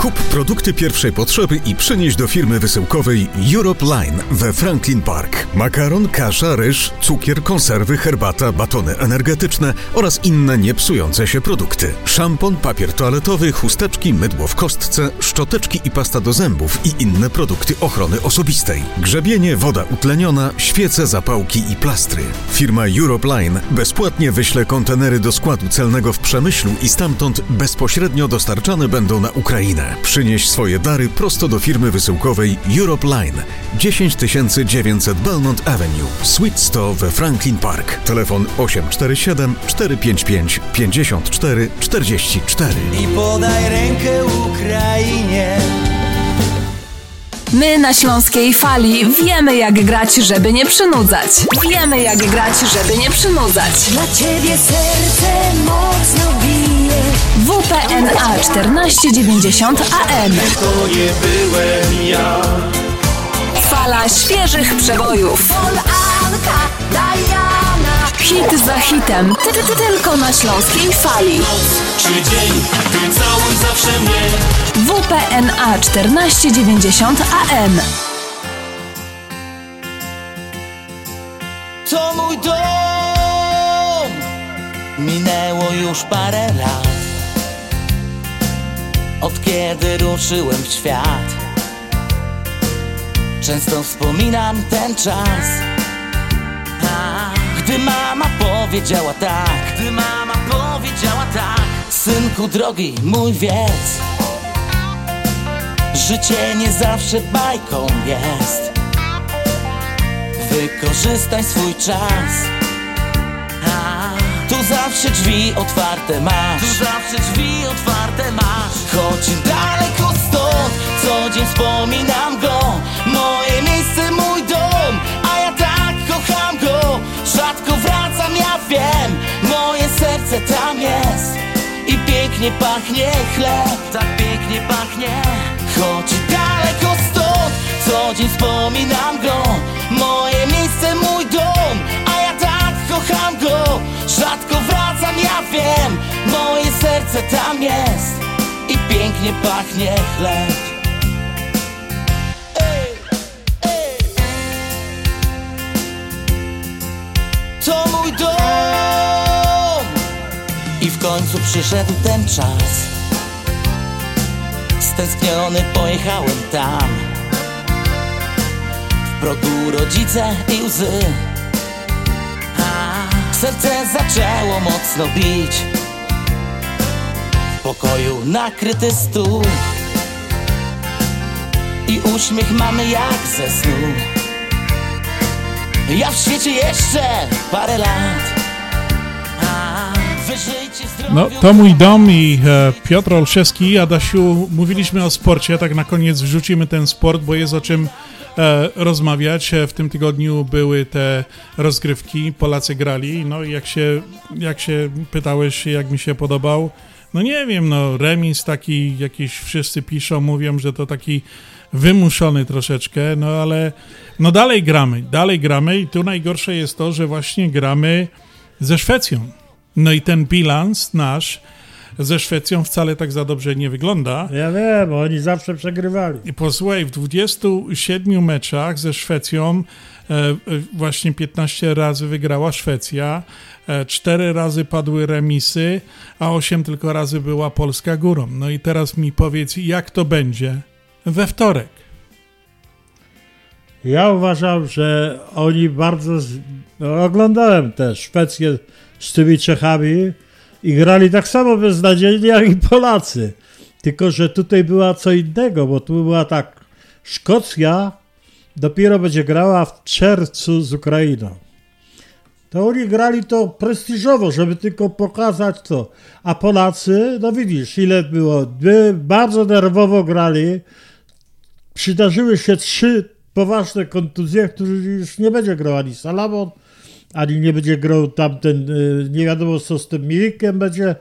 Kup produkty pierwszej potrzeby i przynieś do firmy wysyłkowej Europe Line we Franklin Park. Makaron, kasza, ryż, cukier, konserwy, herbata, batony energetyczne oraz inne niepsujące się produkty. Szampon, papier toaletowy, chusteczki, mydło w kostce, szczoteczki i pasta do zębów i inne produkty ochrony osobistej. Grzebienie, woda utleniona, świece, zapałki i plastry. Firma Europe Line bezpłatnie wyśle kontenery do składu celnego w Przemyślu i stamtąd bezpośrednio dostarczane będą na Ukrainę. Przynieś swoje dary prosto do firmy wysyłkowej Europe Line 10900 Belmont Avenue, Suite 100 we Franklin Park. Telefon 847 455 54 44. I podaj rękę Ukrainie. My na Śląskiej Fali wiemy jak grać, żeby nie przynudzać. Wiemy jak grać, żeby nie przynudzać. Dla ciebie serce mocno WPNA 1490 AM. To nie byłem ja Fala świeżych przebojów. Hit za hitem. Ty, ty, ty, tylko na Śląskiej Fali. Czy dzień, całuj zawsze mnie WPNA 1490 AM. To mój dom Minęło już parę lat Od kiedy ruszyłem w świat Często wspominam ten czas. A, Gdy mama powiedziała tak Gdy mama powiedziała tak Synku drogi, mój wiedz Życie nie zawsze bajką jest. Wykorzystaj swój czas zawsze drzwi otwarte masz. Zawsze drzwi otwarte masz. Choć daleko stąd Co dzień wspominam go. Moje miejsce, mój dom A ja tak kocham go. Rzadko wracam, ja wiem Moje serce tam jest. I pięknie pachnie chleb. Tak pięknie pachnie. Choć daleko stąd Co dzień wspominam go. Moje miejsce, mój dom go Rzadko wracam, ja wiem. Moje serce tam jest. I pięknie pachnie chleb. To mój dom. I w końcu przyszedł ten czas. Stęskniony pojechałem tam. W progu rodzice i łzy serce zaczęło mocno bić. W pokoju nakryty stół. I uśmiech mamy jak ze snu. Ja w świecie jeszcze parę lat. No, to mój dom i e, Piotr Olszewski. Adasiu, mówiliśmy o sporcie, tak na koniec wrzucimy ten sport, bo jest o czym rozmawiać. E, W tym tygodniu były te rozgrywki, Polacy grali, no i jak się, jak się pytałeś, jak mi się podobał, no nie wiem, no remis taki, jakiś wszyscy piszą, mówią, że to taki wymuszony troszeczkę, no ale no dalej gramy, dalej gramy i tu najgorsze jest to, że właśnie gramy ze Szwecją. No i ten bilans nasz ze Szwecją wcale tak za dobrze nie wygląda. Ja wiem, oni zawsze przegrywali. I posłuchaj, w 27 meczach ze Szwecją e, e, właśnie 15 razy wygrała Szwecja, e, 4 razy padły remisy, a 8 tylko razy była Polska górą. No i teraz mi powiedz, jak to będzie we wtorek? Ja uważam, że oni bardzo. Z... No, oglądałem też Szwecję z tymi Czechami i grali tak samo beznadziejnie jak i Polacy. Tylko, że tutaj była co innego, bo tu była tak. Szkocja dopiero będzie grała w czerwcu z Ukrainą. To oni grali to prestiżowo, żeby tylko pokazać to. A Polacy, no widzisz, ile było. By bardzo nerwowo grali. Przydarzyły się trzy poważne kontuzje, którzy już nie będzie grał ani Salamon, ani nie będzie grał tamten, y, nie wiadomo co z tym Milikiem będzie.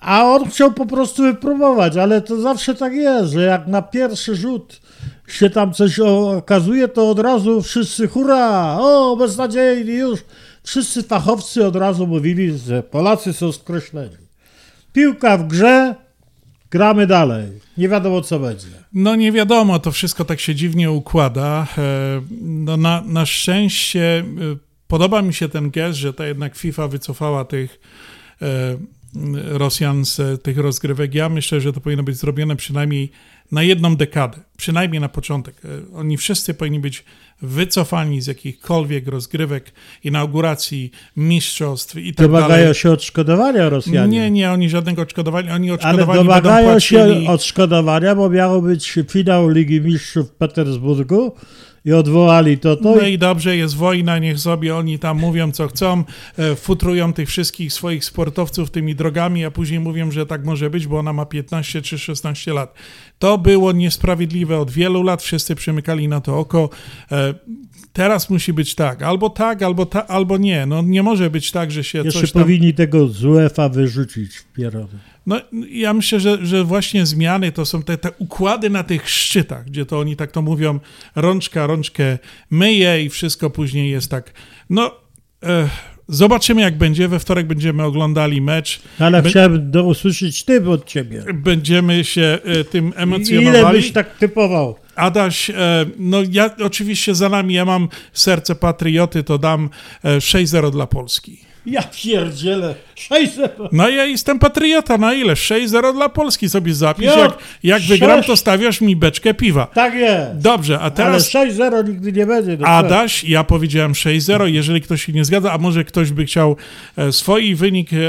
A on chciał po prostu wypróbować, ale to zawsze tak jest, że jak na pierwszy rzut się tam coś okazuje, to od razu wszyscy hurra, o beznadziejni już. Wszyscy fachowcy od razu mówili, że Polacy są skreśleni. Piłka w grze, gramy dalej. Nie wiadomo co będzie. No nie wiadomo, to wszystko tak się dziwnie układa. E, No na, na szczęście e, podoba mi się ten gest, że ta jednak FIFA wycofała tych e, Rosjan z tych rozgrywek. Ja myślę, że to powinno być zrobione przynajmniej na jedną dekadę, przynajmniej na początek. E, Oni wszyscy powinni być wycofani z jakichkolwiek rozgrywek, inauguracji, mistrzostw i tak Domagają dalej. się odszkodowania Rosjanie. Nie, nie, oni żadnego odszkodowania, oni Ale odszkodowani domagają będą się płacili... odszkodowania, bo miało być finał Ligi Mistrzów w Petersburgu i odwołali to. to No i dobrze, jest wojna, niech sobie oni tam mówią co chcą, e, futrują tych wszystkich swoich sportowców tymi drogami, a później mówią, że tak może być, bo ona ma 15 czy 16 lat. To było niesprawiedliwe od wielu lat, wszyscy przymykali na to oko. E, Teraz musi być tak, albo tak, albo, ta, albo nie. No nie może być tak, że się Jeszcze coś tam... powinni tego z UEFA wyrzucić w pierogi. No, ja myślę, że, że właśnie zmiany to są te, te układy na tych szczytach, gdzie to oni tak to mówią, rączka, rączkę myje i wszystko później jest tak. No, e, zobaczymy jak będzie. We wtorek będziemy oglądali mecz. Ale Be- chciałem do, usłyszeć typ od ciebie. Będziemy się e, tym Ile emocjonowali. byś tak typował? Adaś, e, no ja oczywiście za nami, ja mam serce patrioty, to dam e, 6-0 dla Polski. Ja pierdzielę. 600. No ja jestem patriota, na ile? 6-0 dla Polski sobie zapisz. Jak jak wygram, to stawiasz mi beczkę piwa. Tak jest. Dobrze, a teraz Ale 6-0 nigdy nie będzie. no co? Adaś, ja powiedziałem 6-0, jeżeli ktoś się nie zgadza, a może ktoś by chciał e, swój wynik e, e,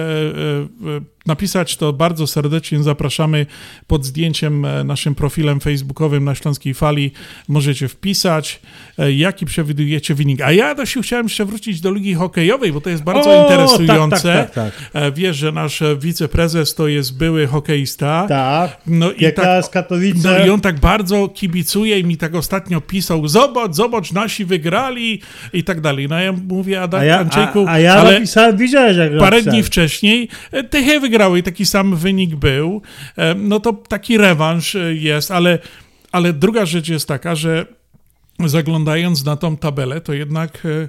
napisać, to bardzo serdecznie zapraszamy pod zdjęciem e, naszym profilem facebookowym na Śląskiej Fali. Możecie wpisać, e, jaki przewidujecie wynik. A ja Adasiu chciałem jeszcze wrócić do Ligi Hokejowej, bo to jest bardzo O, interesujące. tak, tak, tak, E, Wiesz, że nasz wiceprezes to jest były hokeista. Tak. No i tak, Katowice. no i on tak bardzo kibicuje i mi tak ostatnio pisał, zobacz, zobacz, nasi wygrali i tak dalej. No ja mówię, Adam, A ja, Andrzejku, a, a ja ale napisałem, widziałeś jak parę napisałem. dni wcześniej Tychy i taki sam wynik był. E, No to taki rewanż e, jest, ale, ale druga rzecz jest taka, że zaglądając na tą tabelę, to jednak e,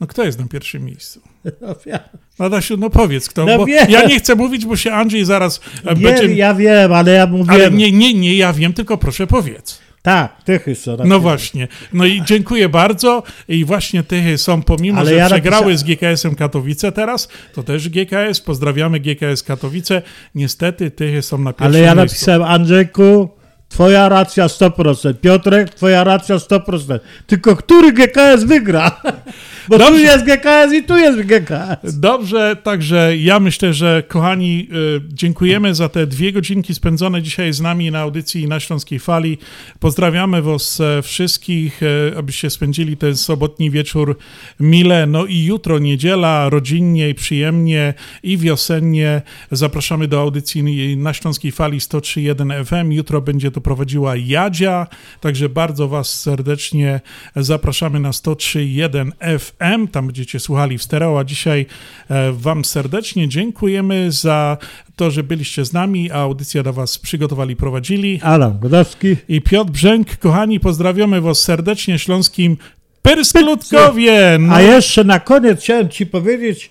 no kto jest na pierwszym miejscu? No, ja, Adasiu, no powiedz kto, No bo wiem. ja nie chcę mówić, bo się Andrzej zaraz nie, będzie... ja wiem, ale ja mówię. Ale nie, nie, nie, ja wiem, tylko proszę powiedz. Tak, tychy są. No tym. właśnie. No i dziękuję bardzo. I właśnie Tychy są, pomimo Ale że ja przegrały napisa- z GKS-em Katowice teraz, to też GKS, pozdrawiamy GKS Katowice. Niestety Tychy są na pierwszym Ale ja miejscu. napisałem Andrzejku, Twoja racja 100%. Piotrek, twoja racja 100%. Tylko który GKS wygra? Bo tu jest GKS i tu jest GKS. Dobrze, także ja myślę, że kochani, y, dziękujemy za te dwie godzinki spędzone dzisiaj z nami na audycji na Śląskiej Fali. Pozdrawiamy was e, wszystkich, e, abyście spędzili ten sobotni wieczór mile. No i jutro niedziela, rodzinnie i przyjemnie i wiosennie. Zapraszamy do audycji na Śląskiej Fali 103.1 FM. Jutro będzie to prowadziła Jadzia, także bardzo was serdecznie zapraszamy na 103.1 FM. Tam będziecie słuchali w stereo, a dzisiaj e, wam serdecznie dziękujemy za to, że byliście z nami, a audycję dla was przygotowali, prowadzili. Adam Godowski I Piotr Brzęk. Kochani, pozdrawiamy was serdecznie śląskim Pyrslutkowie. No. A jeszcze na koniec chciałem ci powiedzieć,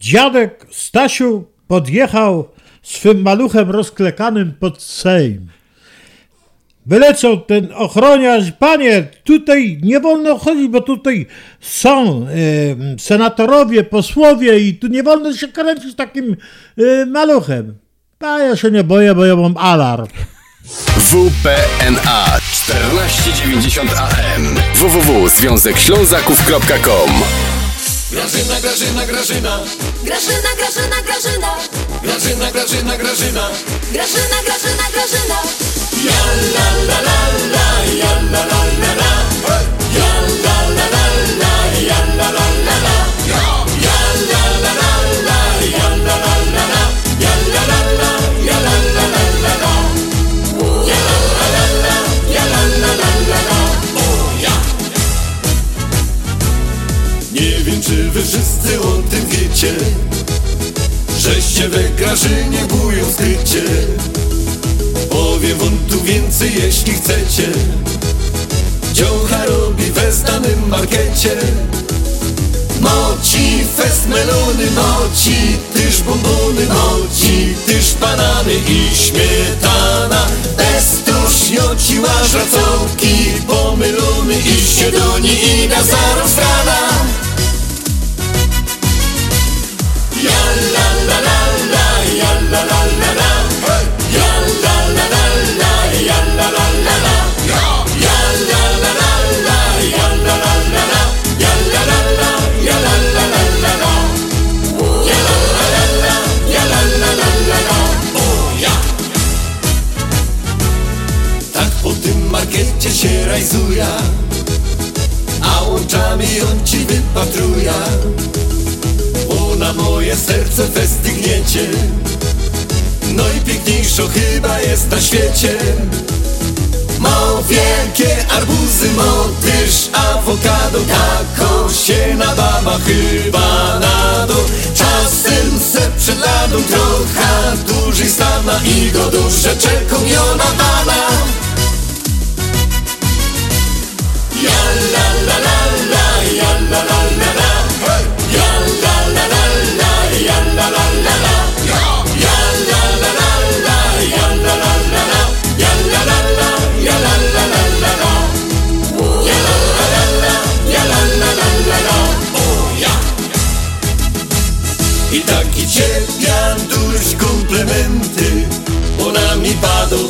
dziadek Stasiu podjechał swym maluchem rozklekanym pod Sejm. Wyleciał ten ochroniarz, panie, tutaj nie wolno chodzić, bo tutaj są e, senatorowie, posłowie i tu nie wolno się kręcić takim e, maluchem. A ja się nie boję, bo ja mam alarm. WPNA 1490 AM www.związekślązaków.com Grażyna, Grażyna, Grażyna. Grażyna, Grażyna, Grażyna. Grażyna, Grażyna, Grażyna. Grażyna, Grażyna, Grażyna. Ja Nie wiem czy wy wszyscy o tym wiecie Żeście we Grażynie bują skrycie Powiem wam tu więcej jeśli chcecie. Dziołcha robi we znanym markecie. Moci, fest melony, moci Tyż bombony, moci Tyż banany i śmietana. Bez tuśnioci, łaż racołki Pomylony i siedoni i na zaraz rana A łączami on ci wypatruja bo na moje serce westygniecie No i piękniejszo chyba jest na świecie. Mo wielkie arbuzy, motyż, awokado. Tako się nabawa chyba na dół. Czasem se przed ladą trochę dłużej stana I go duże czekał na pana I taki cierpian duś komplementy Ona mi padł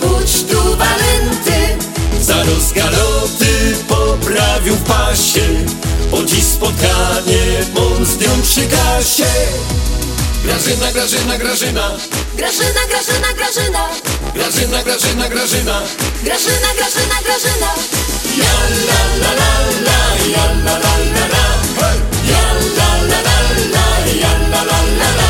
Budź tu walenty Za rozgaloty poprawił w pasie Po dziś spotkanie mą z nią przy kasie Grażyna, Grażyna, Grażyna Grażyna, Grażyna, Grażyna Grażyna, Grażyna, Grażyna Grażyna, Grażyna, Grażyna Ja la la la la, ja la la la la Ja la la la la, ja la la la la